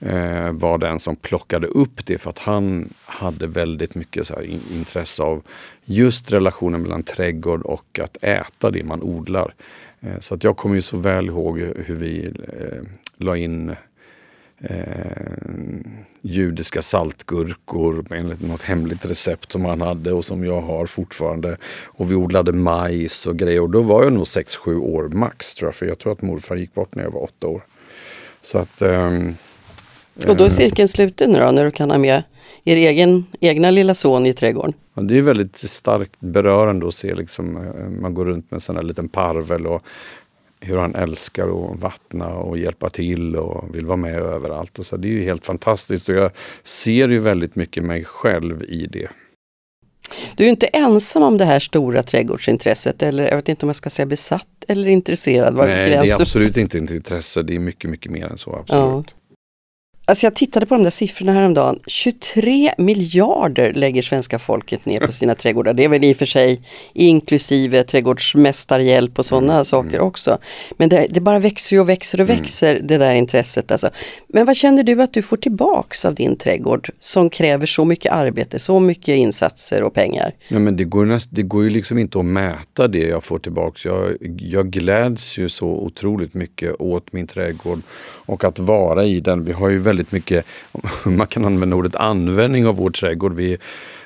eh, var den som plockade upp det för att han hade väldigt mycket så in, intresse av just relationen mellan trädgård och att äta det man odlar. Eh, så att jag kommer ju så väl ihåg hur vi eh, la in eh, judiska saltgurkor enligt något hemligt recept som han hade och som jag har fortfarande. Och vi odlade majs och grejer. Och då var jag nog 6-7 år max tror jag. För jag tror att morfar gick bort när jag var 8 år. Så att... Um, och då är cirkeln sluten nu då när du kan ha med er egen, egna lilla son i trädgården? Ja, det är väldigt starkt berörande att se liksom, eh, man går runt med en sån här liten parvel och hur han älskar att vattna och hjälpa till och vill vara med överallt. Och så. Det är ju helt fantastiskt och jag ser ju väldigt mycket mig själv i det. Du är inte ensam om det här stora trädgårdsintresset eller jag vet inte om jag ska säga besatt eller intresserad. Nej, det är absolut inte ett intresse. Det är mycket, mycket mer än så. Absolut. Ja. Alltså jag tittade på de där siffrorna häromdagen. 23 miljarder lägger svenska folket ner på sina trädgårdar. Det är väl i och för sig inklusive trädgårdsmästarhjälp och sådana mm. saker mm. också. Men det, det, bara växer och växer och mm. växer mm. det där intresset. Alltså. Men vad känner du att du får tillbaks av din trädgård som kräver så mycket arbete, så mycket insatser och pengar? Ja, men det, går näst, det går ju liksom inte att mäta det jag får tillbaks. Jag, jag gläds ju så otroligt mycket åt min trädgård och att vara i den. Vi har ju väldigt väldigt mycket, man kan använda ordet användning av vår trädgård. Vi,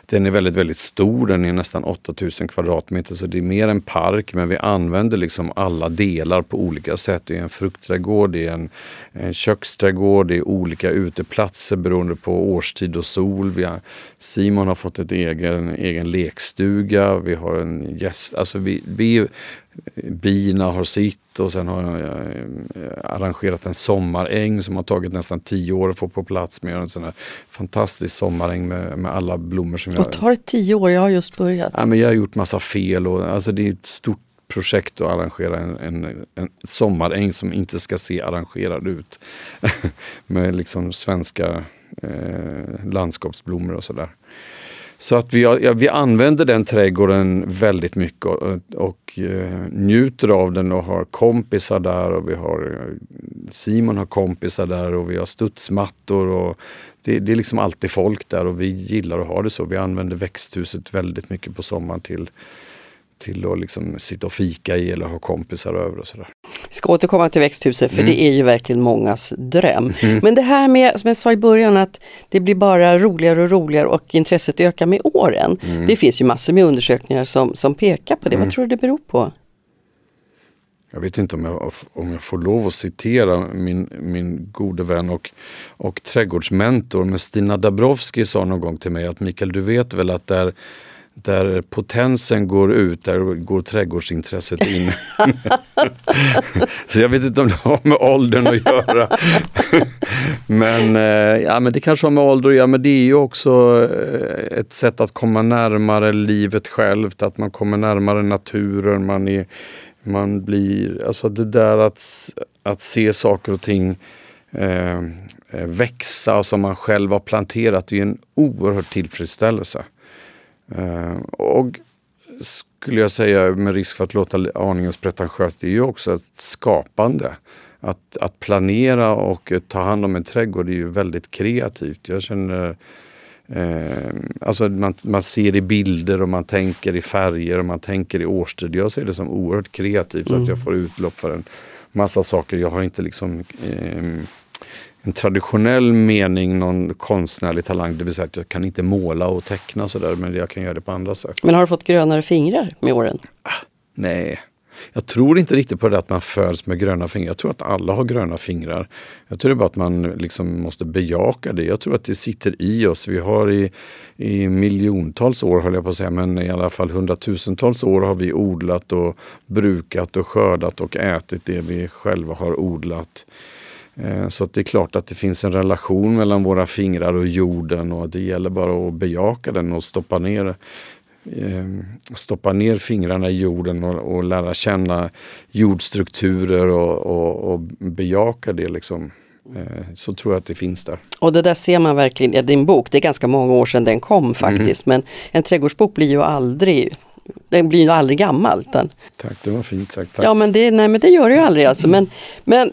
den är väldigt, väldigt stor. Den är nästan 8000 kvadratmeter så det är mer en park men vi använder liksom alla delar på olika sätt. Det är en fruktträdgård, det är en, en köksträdgård, det är olika uteplatser beroende på årstid och sol. Vi har, Simon har fått ett egen, egen lekstuga, vi har en gäst, alltså vi, vi bina har sitt och sen har jag arrangerat en sommaräng som har tagit nästan tio år att få på plats. med en sån här fantastisk sommaräng med, med alla blommor som jag... Och tar det tio år? Jag har just börjat. Ja, men jag har gjort massa fel och alltså det är ett stort projekt att arrangera en, en, en sommaräng som inte ska se arrangerad ut. med liksom svenska eh, landskapsblommor och sådär. Så att vi, ja, vi använder den trädgården väldigt mycket och, och eh, njuter av den och har kompisar där och vi har eh, Simon har kompisar där och vi har studsmattor och det, det, är liksom alltid folk där och vi gillar att ha det så. Vi använder växthuset väldigt mycket på sommaren till till att liksom sitta och fika i eller ha kompisar över och sådär. Vi ska återkomma till växthuset för mm. det är ju verkligen mångas dröm. Mm. Men det här med, som jag sa i början, att det blir bara roligare och roligare och intresset ökar med åren. Mm. Det finns ju massor med undersökningar som, som pekar på det. Vad mm. tror du det beror på? Jag vet inte om jag, om jag får lov att citera min, min gode vän och, och trädgårdsmentor, men Stina Dabrowski sa någon gång till mig att Mikael, du vet väl att där där potensen går ut, där går trädgårdsintresset in. så jag vet inte om det har med åldern att göra. men, eh, ja, men det kanske har med ålder att göra, men det är ju också eh, ett sätt att komma närmare livet självt, att man kommer närmare naturen, man, är, man blir, alltså det där att, att se saker och ting eh, växa som man själv har planterat, det är en oerhörd tillfredsställelse. Eh, och skulle jag säga med risk för att låta aningens pretentiöst, det är ju också ett skapande. Att, att planera och ta hand om en trädgård är ju väldigt kreativt. Jag känner Eh, alltså man, man ser i bilder och man tänker i färger och man tänker i årstid. Jag ser det som oerhört kreativt mm. att jag får utlopp för en massa saker. Jag har inte liksom eh, en traditionell mening någon konstnärlig talang. Det vill säga att jag kan inte måla och teckna sådär men jag kan göra det på andra sätt. Men har du fått grönare fingrar med åren? Ah, nej, jag tror inte riktigt på det att man föds med gröna fingrar. Jag tror att alla har gröna fingrar. Jag tror bara att man liksom måste bejaka det. Jag tror att det sitter i oss. Vi har i, i miljontals år, höll jag på att säga, men i alla fall hundratusentals år har vi odlat och brukat och skördat och ätit det vi själva har odlat. Eh, så det är klart att det finns en relation mellan våra fingrar och jorden och det gäller bara att bejaka den och stoppa ner, eh, stoppa ner fingrarna i jorden och, och lära känna jordstrukturer och, och, och bejaka det. Liksom. Eh, så tror jag att det finns där. Och det där ser man verkligen i din bok. Det är ganska många år sedan den kom faktiskt. Mm. Men en trädgårdsbok blir ju aldrig den blir ju aldrig gammal. Utan... Tack, det var fint sagt. Tack. Ja men det, nej, men det gör det ju aldrig alltså. Men, men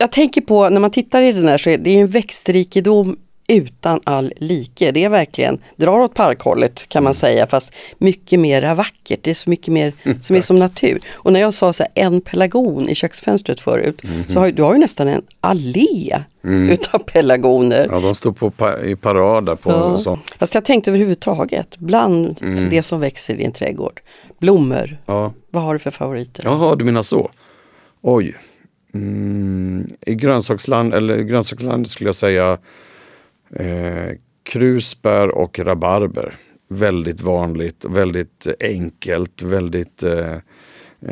jag tänker på när man tittar i den här så är det en växtrikedom utan all like. Det är verkligen, drar åt parkhållet kan man säga fast mycket mer vackert. Det är så mycket mer mm, som är som natur. Och när jag sa så här, en pelargon i köksfönstret förut mm -hmm. så har du har ju nästan en allé utav pelargoner. Ja, de står på pa i parad där på Ja. sånt. Fast jag tänkte överhuvudtaget, bland Mm. det som växer i din trädgård, blommor, Ja. vad har du för favoriter? Jaha, du menar så. Oj. Mm, I grönsaksland, eller grönsaksland skulle jag säga eh, krusbär och rabarber. Väldigt vanligt, väldigt enkelt, väldigt eh,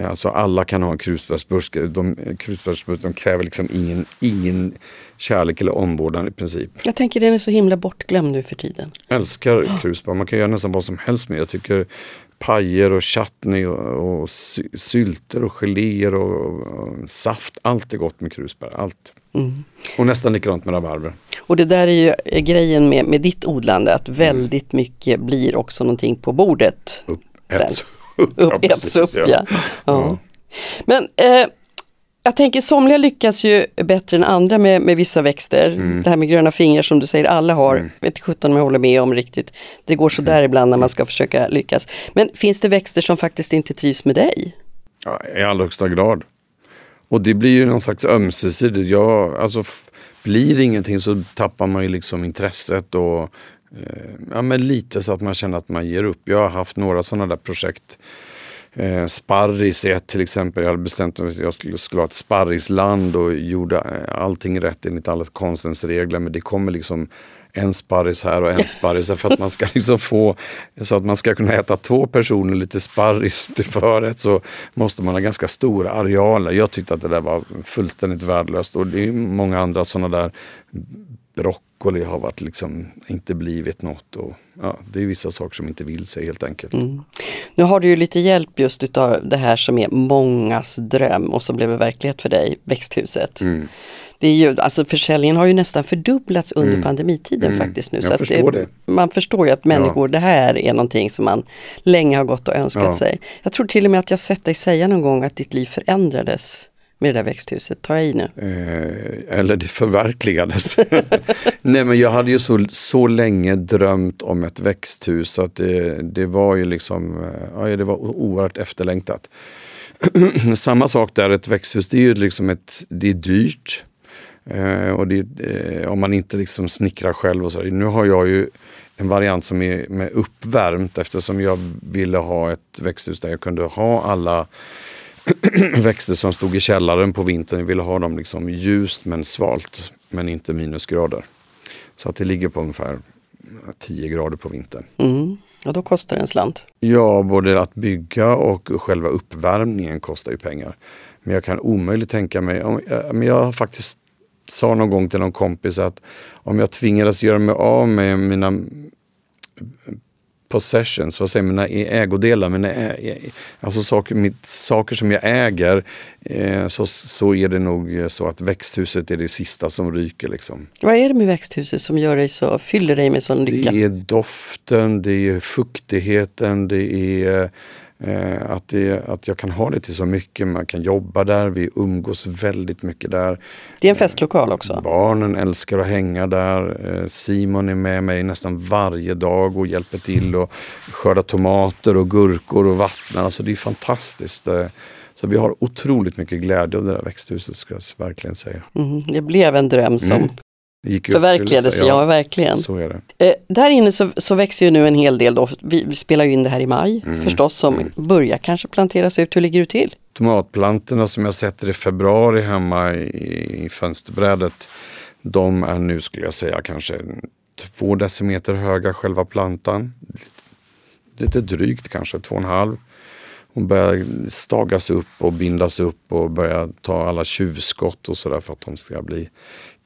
Alltså alla kan ha en krusbärsbuske. De, krusbärsbuskar de kräver liksom ingen, ingen kärlek eller omvårdnad i princip. Jag tänker den är så himla bortglömd nu för tiden. älskar krusbär. Man kan göra nästan vad som helst med. Jag tycker pajer och chutney och, och sy- sylter och geléer och, och saft. Allt är gott med krusbär. Allt. Mm. Och nästan likadant med rabarber. Och det där är ju grejen med, med ditt odlande, att väldigt mycket blir också någonting på bordet. Upp, Sen. äts upp. Upp, Ja, precis, upp, ja. ja. Men eh, jag tänker somliga lyckas ju bättre än andra med, med vissa växter. Mm. Det här med gröna fingrar som du säger, alla har, vet inte sjutton om jag håller med om riktigt. Det går så där ibland när man ska försöka lyckas. Men finns det växter som faktiskt inte trivs med dig? Ja, I allra högsta grad. Och det blir ju någon slags ömsesidigt. Jag, alltså, blir ingenting så tappar man ju liksom intresset och eh, ja, men lite så att man känner att man ger upp. Jag har haft några sådana där projekt. Eh, sparris är ett till exempel. Jag hade bestämt mig att jag skulle, skulle ha ett sparrisland och gjorde eh, allting rätt enligt alla konstens regler. Men det kommer liksom en sparris här och en sparris för att man ska liksom få så att man ska kunna äta två personer lite sparris till förrätt så måste man ha ganska stora arealer. Jag tyckte att det där var fullständigt värdelöst och det är många andra sådana där broccoli har varit liksom inte blivit något och ja, det är vissa saker som inte vill sig helt enkelt. Nu har du ju lite hjälp just utav det här som är mångas dröm och som blev en verklighet för dig, växthuset. Mm. Det är ju, alltså försäljningen har ju nästan fördubblats under pandemitiden faktiskt nu. Mm. Jag att förstår det. Man förstår ju att människor, det här är någonting som man länge har gått och önskat Ja. sig. Jag tror till och med att jag sett dig säga någon gång att ditt liv förändrades med det där växthuset. Ta i nu? Eh, eller det förverkligades. Nej men jag hade ju så, så länge drömt om ett växthus så att det, det var ju liksom, eh, ja, det var oerhört efterlängtat. Samma sak där, ett växthus det är ju liksom ett, det är dyrt. Eh, och det, eh, om man inte liksom snickrar själv och så. Nu har jag ju en variant som är med uppvärmt eftersom jag ville ha ett växthus där jag kunde ha alla växter som stod i källaren på vintern. Jag ville ha dem liksom ljust men svalt. Men inte minusgrader. Så att det ligger på ungefär 10 grader på vintern. Mm. Och då kostar det en slant. Ja, både att bygga och själva uppvärmningen kostar ju pengar. Men jag kan omöjligt tänka mig, om, men jag har faktiskt sa någon gång till någon kompis att om jag tvingades göra mig av med mina possessions, vad säger man, mina ägodelar, mina ä, alltså saker, mitt, saker som jag äger, eh, så, så är det nog så att växthuset är det sista som ryker. Liksom. Vad är det med växthuset som gör dig så, fyller dig med sån lycka? Det är doften, det är fuktigheten, det är eh, att, det, att jag kan ha det till så mycket. Man kan jobba där, vi umgås väldigt mycket där. Det är en festlokal också. Barnen älskar att hänga där. Eh, Simon är med mig nästan varje dag och hjälper till och skörda tomater och gurkor och vattnar. Alltså det är fantastiskt. Eh, Så vi har otroligt mycket glädje av det där växthuset ska jag verkligen säga. Mm. Det blev en dröm som Mm. Gick i förverkligades, uppfyllelse, ja, verkligen. Så är det. Eh, där inne så, så växer ju nu en hel del då. Vi, vi spelar ju in det här i maj Mm. förstås som börjar kanske planteras ut. Hur ligger du till? Tomatplantorna som jag sätter i februari hemma i, i fönsterbrädet. De är nu skulle jag säga kanske två decimeter höga själva plantan. Lite drygt kanske, två och en halv. Hon börjar stagas upp och bindas upp och börjar ta alla tjuvskott och sådär för att de ska bli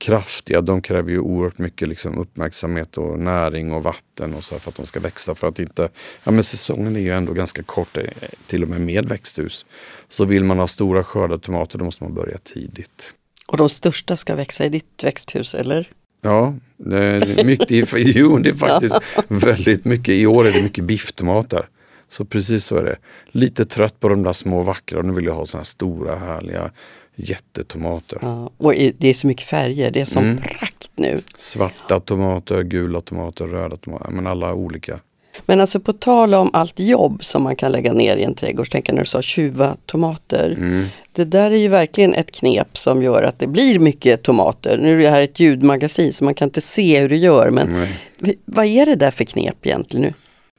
kraftiga. De kräver ju oerhört mycket liksom uppmärksamhet och näring och vatten och så för att de ska växa. För att inte, ja men säsongen är ju ändå ganska kort, eh, till och med med växthus. Så vill man ha stora skördar tomater då måste man börja tidigt. Och de största ska växa i ditt växthus, eller? Ja, det är mycket, jo, det är faktiskt väldigt mycket. I år är det mycket bifftomater. Så precis så är det. Lite trött på de där små vackra nu vill jag ha sådana här stora härliga jättetomater. Ja. Och det är så mycket färger, det är som Mm. prakt nu. Svarta tomater, gula tomater, röda tomater, men alla olika. Men alltså på tal om allt jobb som man kan lägga ner i en trädgård, tänker när du sa tjuva tomater. Mm. Det där är ju verkligen ett knep som gör att det blir mycket tomater. Nu är det här ett ljudmagasin så man kan inte se hur du gör men Nej. vad är det där för knep egentligen nu?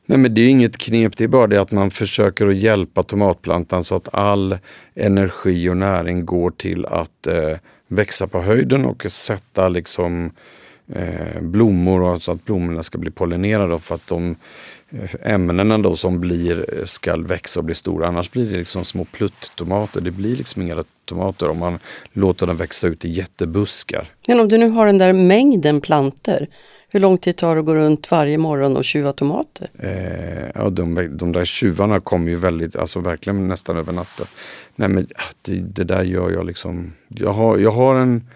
Nej men det är inget knep, det är bara det att man försöker att hjälpa tomatplantan så att all energi och näring går till att eh, växa på höjden och sätta liksom eh, blommor och så att blommorna ska bli pollinerade för att de eh, ämnena då som blir eh, ska växa och bli stora. Annars blir det liksom små pluttomater. Det blir liksom inga tomater om man låter dem växa ut i jättebuskar. Men om du nu har den där mängden planter, hur lång tid tar det att gå runt varje morgon och tjuva tomater? Eh, ja, de, de där tjuvarna kommer ju väldigt, alltså verkligen nästan över natten. Nej men ah, det, det där gör jag liksom. Jag har, jag har en,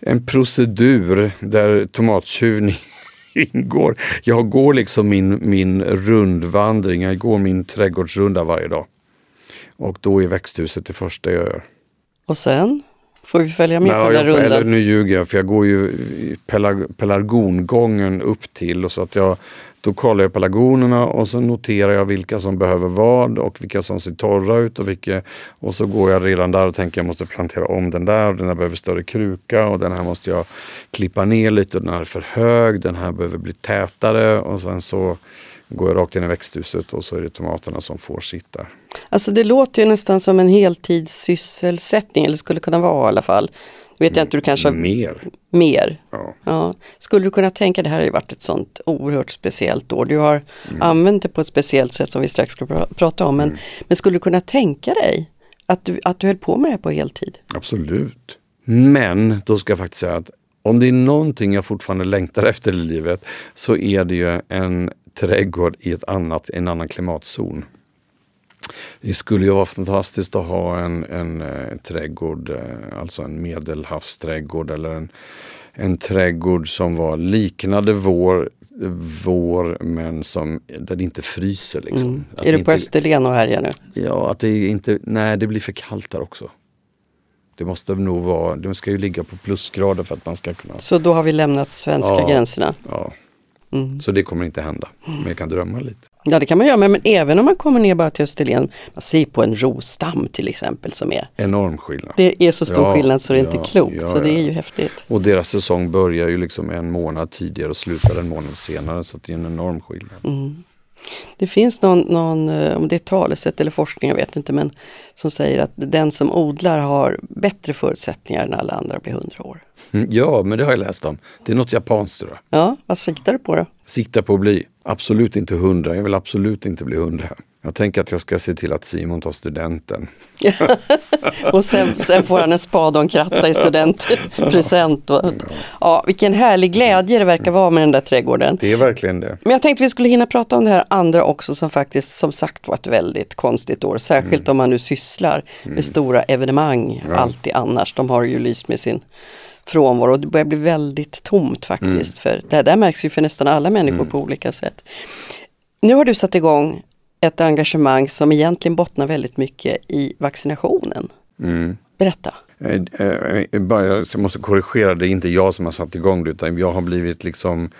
en procedur där tomattjuvning ingår. Jag går liksom min, min rundvandring, jag går min trädgårdsrunda varje dag. Och då är växthuset det första jag gör. Och sen får vi följa med på Nej, den där jag, rundan. eller nu ljuger jag, för jag går ju pelag, pelargongången upp till. Och så att jag, då kollar jag pelargonerna och så noterar jag vilka som behöver vad och vilka som ser torra ut. Och, vilka, och så går jag redan där och tänker jag måste plantera om den där. Och den här behöver större kruka och den här måste jag klippa ner lite. Och den här är för hög, den här behöver bli tätare. Och sen så går rakt in i växthuset och så är det tomaterna som får sitt där. Alltså det låter ju nästan som en heltidssysselsättning, eller skulle kunna vara i alla fall. Vet jag inte, du kanske Mer. mer. Ja. Ja. Skulle du kunna tänka, det här har ju varit ett sånt oerhört speciellt år. Du har Mm. använt det på ett speciellt sätt som vi strax ska pra- prata om. Men, men skulle du kunna tänka dig att du, att du höll på med det här på heltid? Absolut. Men då ska jag faktiskt säga att om det är någonting jag fortfarande längtar efter i livet så är det ju en trädgård i ett annat, en annan klimatzon. Det skulle ju vara fantastiskt att ha en, en eh, trädgård, eh, alltså en medelhavsträdgård eller en, en trädgård som var liknande vår, vår men som, där det inte fryser. Liksom. Att är du på inte- Österlen och härjar nu? Ja, att det inte, nej det blir för kallt där också. Det måste nog vara, det ska ju ligga på plusgrader för att man ska kunna, Så då har vi lämnat svenska Ja. gränserna. ja. Mm. Så det kommer inte hända. Men jag kan drömma lite. Ja det kan man göra, men, men även om man kommer ner bara till Österlen, man ser på en rosdamm till exempel som är, Enorm skillnad. det är så stor Ja, skillnad så det är inte ja, klokt. ja, så det är ju häftigt. Och deras säsong börjar ju liksom en månad tidigare och slutar en månad senare. Så det är en enorm skillnad. Mm. Det finns någon, någon, eh, om det är talesätt eller forskning, jag vet inte, men som säger att den som odlar har bättre förutsättningar än alla andra att bli 100 år. Mm, Ja, men det har jag läst om. Det är något japanskt tror jag. Ja, vad siktar du på då? Siktar på att bli. Absolut inte hundra. Jag vill absolut inte bli hundra. Jag tänker att jag ska se till att Simon tar studenten. Och sen, sen får han en spade och en kratta i studentpresent. Och, ja, vilken härlig glädje det verkar vara med den där trädgården. Det är verkligen det. Men jag tänkte vi skulle hinna prata om det här andra också som faktiskt som sagt var ett väldigt konstigt år. Särskilt om man nu sysslar med stora evenemang alltid annars. De har ju lyst med sin frånvaro och det börjar bli väldigt tomt faktiskt. För det där märks ju för nästan alla människor på olika sätt. Nu har du satt igång ett engagemang som egentligen bottnar väldigt mycket i vaccinationen. Mm. Berätta. Eh, eh, bara, jag måste korrigera, det är inte jag som har satt igång det utan jag har blivit liksom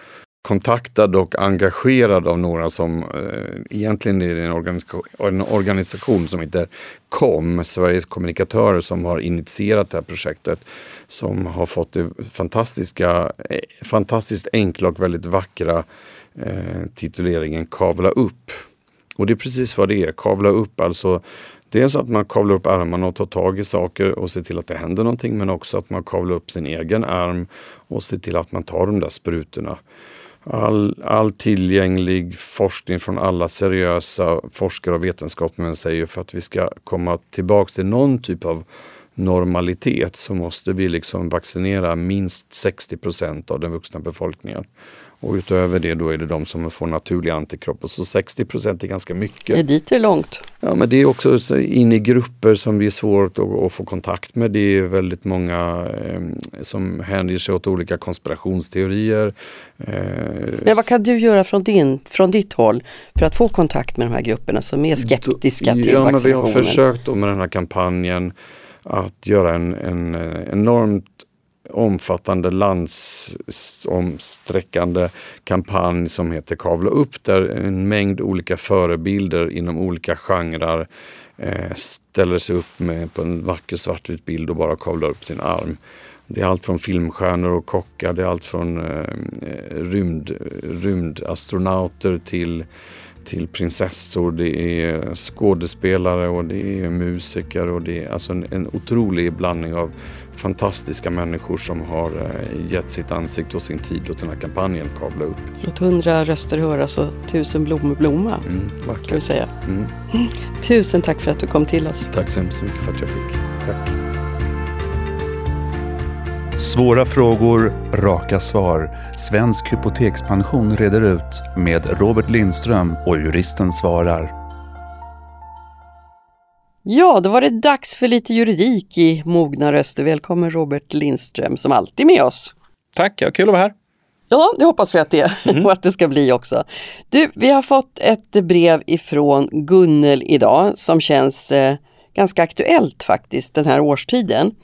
kontaktad och engagerad av några som eh, egentligen är det en, organiska- en organisation som heter KOM, Sveriges kommunikatörer, som har initierat det här projektet. Som har fått det fantastiska, eh, fantastiskt enkla och väldigt vackra eh, tituleringen Kavla upp. Och det är precis vad det är, kavla upp. Alltså dels att man kavlar upp armarna och tar tag i saker och ser till att det händer någonting. Men också att man kavlar upp sin egen arm och ser till att man tar de där sprutorna. All, all tillgänglig forskning från alla seriösa forskare och vetenskapsmän säger för att vi ska komma tillbaks till någon typ av normalitet så måste vi liksom vaccinera minst 60 procent av den vuxna befolkningen. Och utöver det då är det de som får naturliga antikroppar. Så 60 procent är ganska mycket. Är dit är det långt. Ja, men det är också så in i grupper som det är svårt att, att få kontakt med. Det är väldigt många eh, som hänger sig åt olika konspirationsteorier. Eh, Men vad kan du göra från, din, från ditt håll för att få kontakt med de här grupperna som är skeptiska till ja, men vi har vaccinationen? försökt då med den här kampanjen att göra en, en eh, enormt omfattande landsomsträckande kampanj som heter Kavla upp där en mängd olika förebilder inom olika genrer eh, ställer sig upp med på en vacker svartvit bild och bara kavlar upp sin arm. Det är allt från filmstjärnor och kockar, det är allt från eh, rymd, rymdastronauter till till prinsessor, det är skådespelare och det är musiker och det är alltså en, en otrolig blandning av fantastiska människor som har eh, gett sitt ansikte och sin tid åt den här kampanjen Kavla upp. Låt hundra röster höras och tusen blommor blomma. Mm, kan vi säga. Mm. Tusen tack för att du kom till oss. Tack så hemskt mycket för att jag fick. Tack. Svåra frågor, raka svar. Svensk hypotekspension reder ut med Robert Lindström och juristen svarar. Ja, då var det dags för lite juridik i Mogna röster. Välkommen Robert Lindström som alltid med oss. Tack, ja, kul att vara här. Ja, det hoppas vi att det, mm. och att det ska bli också. Du, vi har fått ett brev ifrån Gunnel idag som känns eh, ganska aktuellt faktiskt den här årstiden.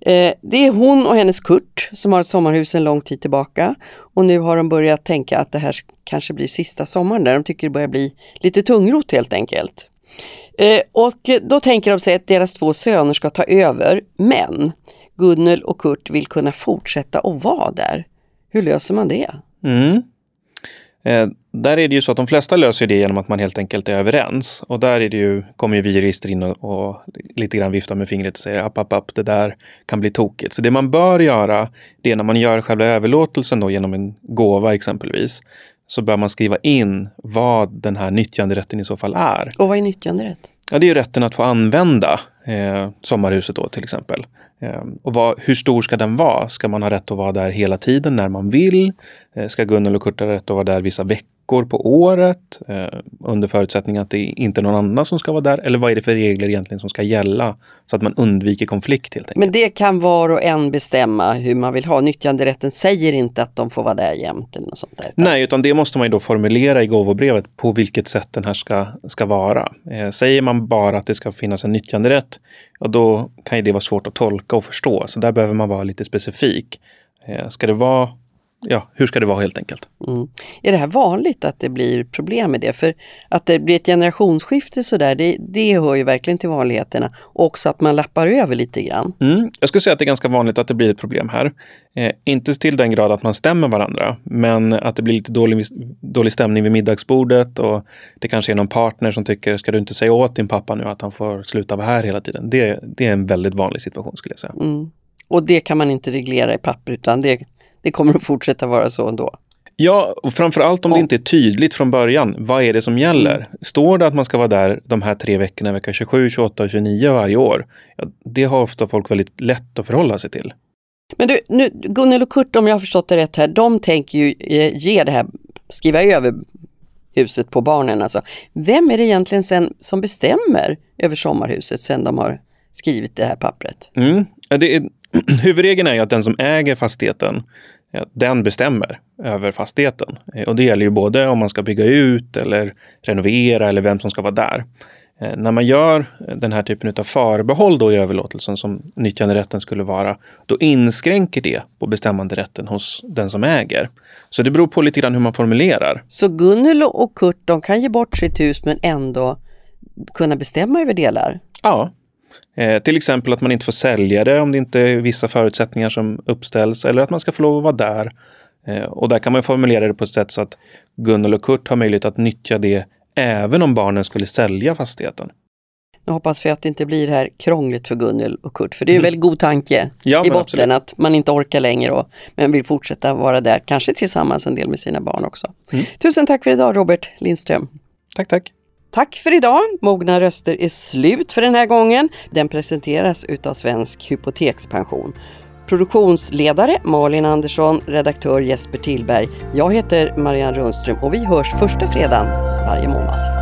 Eh, det är hon och hennes Kurt som har ett sommarhus en lång tid tillbaka och nu har de börjat tänka att det här kanske blir sista sommaren där de tycker det börjar bli lite tungrot helt enkelt. Eh, och då tänker de sig att deras två söner ska ta över men Gunnel och Kurt vill kunna fortsätta att vara där. Hur löser man det? Mm. Eh, där är det ju så att de flesta löser det genom att man helt enkelt är överens. Och där är det ju, kommer ju vi jurister in och, och lite grann viftar med fingret och säger app, app, app, det där kan bli tokigt. Så det man bör göra, det är när man gör själva överlåtelsen då genom en gåva exempelvis, så bör man skriva in vad den här nyttjanderätten i så fall är. Och vad är nyttjanderätt? Ja, det är ju rätten att få använda eh, sommarhuset då till exempel. Eh, och vad, hur stor ska den vara? Ska man ha rätt att vara där hela tiden när man vill? Eh, ska Gunnel och Kurt ha rätt att vara där vissa veckor? Veckor på året eh, under förutsättning att det inte är någon annan som ska vara där? Eller vad är det för regler egentligen som ska gälla så att man undviker konflikt helt enkelt? Men det kan var och en bestämma hur man vill ha. Nyttjanderätten säger inte att de får vara där jämt eller något sånt där. Nej, utan det måste man ju då formulera i gåvobrevet på vilket sätt den här ska, ska vara. Eh, säger man bara att det ska finnas en nyttjanderätt, ja, då kan ju det vara svårt att tolka och förstå. Så där behöver man vara lite specifik. Eh, ska det vara ja, hur ska det vara helt enkelt. Mm. Är det här vanligt att det blir problem med det? För att det blir ett generationsskifte sådär, det, det hör ju verkligen till vanligheterna. Och också att man lappar över lite grann. Mm. Jag skulle säga att det är ganska vanligt att det blir ett problem här. Eh, inte till den grad att man stämmer varandra, men att det blir lite dålig, dålig stämning vid middagsbordet och det kanske är någon partner som tycker, ska du inte säga åt din pappa nu att han får sluta vara här hela tiden? Det, det är en väldigt vanlig situation skulle jag säga. Mm. Och det kan man inte reglera i papper utan det det kommer att fortsätta vara så ändå. Ja, och framförallt om ja. det inte är tydligt från början. Vad är det som gäller? Står det att man ska vara där de här tre veckorna, vecka 27, 28 och 29 varje år? Ja, det har ofta folk väldigt lätt att förhålla sig till. Men du, nu, Gunnel och Kurt, om jag har förstått det rätt här, de tänker ju eh, ge det här, skriva över huset på barnen. Alltså. Vem är det egentligen sen som bestämmer över sommarhuset sen de har skrivit det här pappret? Mm. Det är, huvudregeln är ju att den som äger fastigheten, den bestämmer över fastigheten. Och det gäller ju både om man ska bygga ut eller renovera eller vem som ska vara där. Eh, när man gör den här typen av förbehåll då i överlåtelsen som nyttjanderätten skulle vara, då inskränker det på bestämmanderätten hos den som äger. Så det beror på lite grann hur man formulerar. Så Gunnel och Kurt, de kan ge bort sitt hus men ändå kunna bestämma över delar? Ja, Eh, till exempel att man inte får sälja det om det inte är vissa förutsättningar som uppställs eller att man ska få lov att vara där. Eh, och där kan man formulera det på ett sätt så att Gunnel och Kurt har möjlighet att nyttja det även om barnen skulle sälja fastigheten. Nu hoppas vi att det inte blir det här krångligt för Gunnel och Kurt, för det är en mm. väldigt god tanke ja, i botten absolut. att man inte orkar längre och, men vill fortsätta vara där, kanske tillsammans en del med sina barn också. Mm. Tusen tack för idag Robert Lindström. Tack, tack. Tack för idag! Mogna röster är slut för den här gången. Den presenteras utav Svensk Hypotekspension. Produktionsledare Malin Andersson, redaktör Jesper Tillberg. Jag heter Marianne Rundström och vi hörs första fredagen varje månad.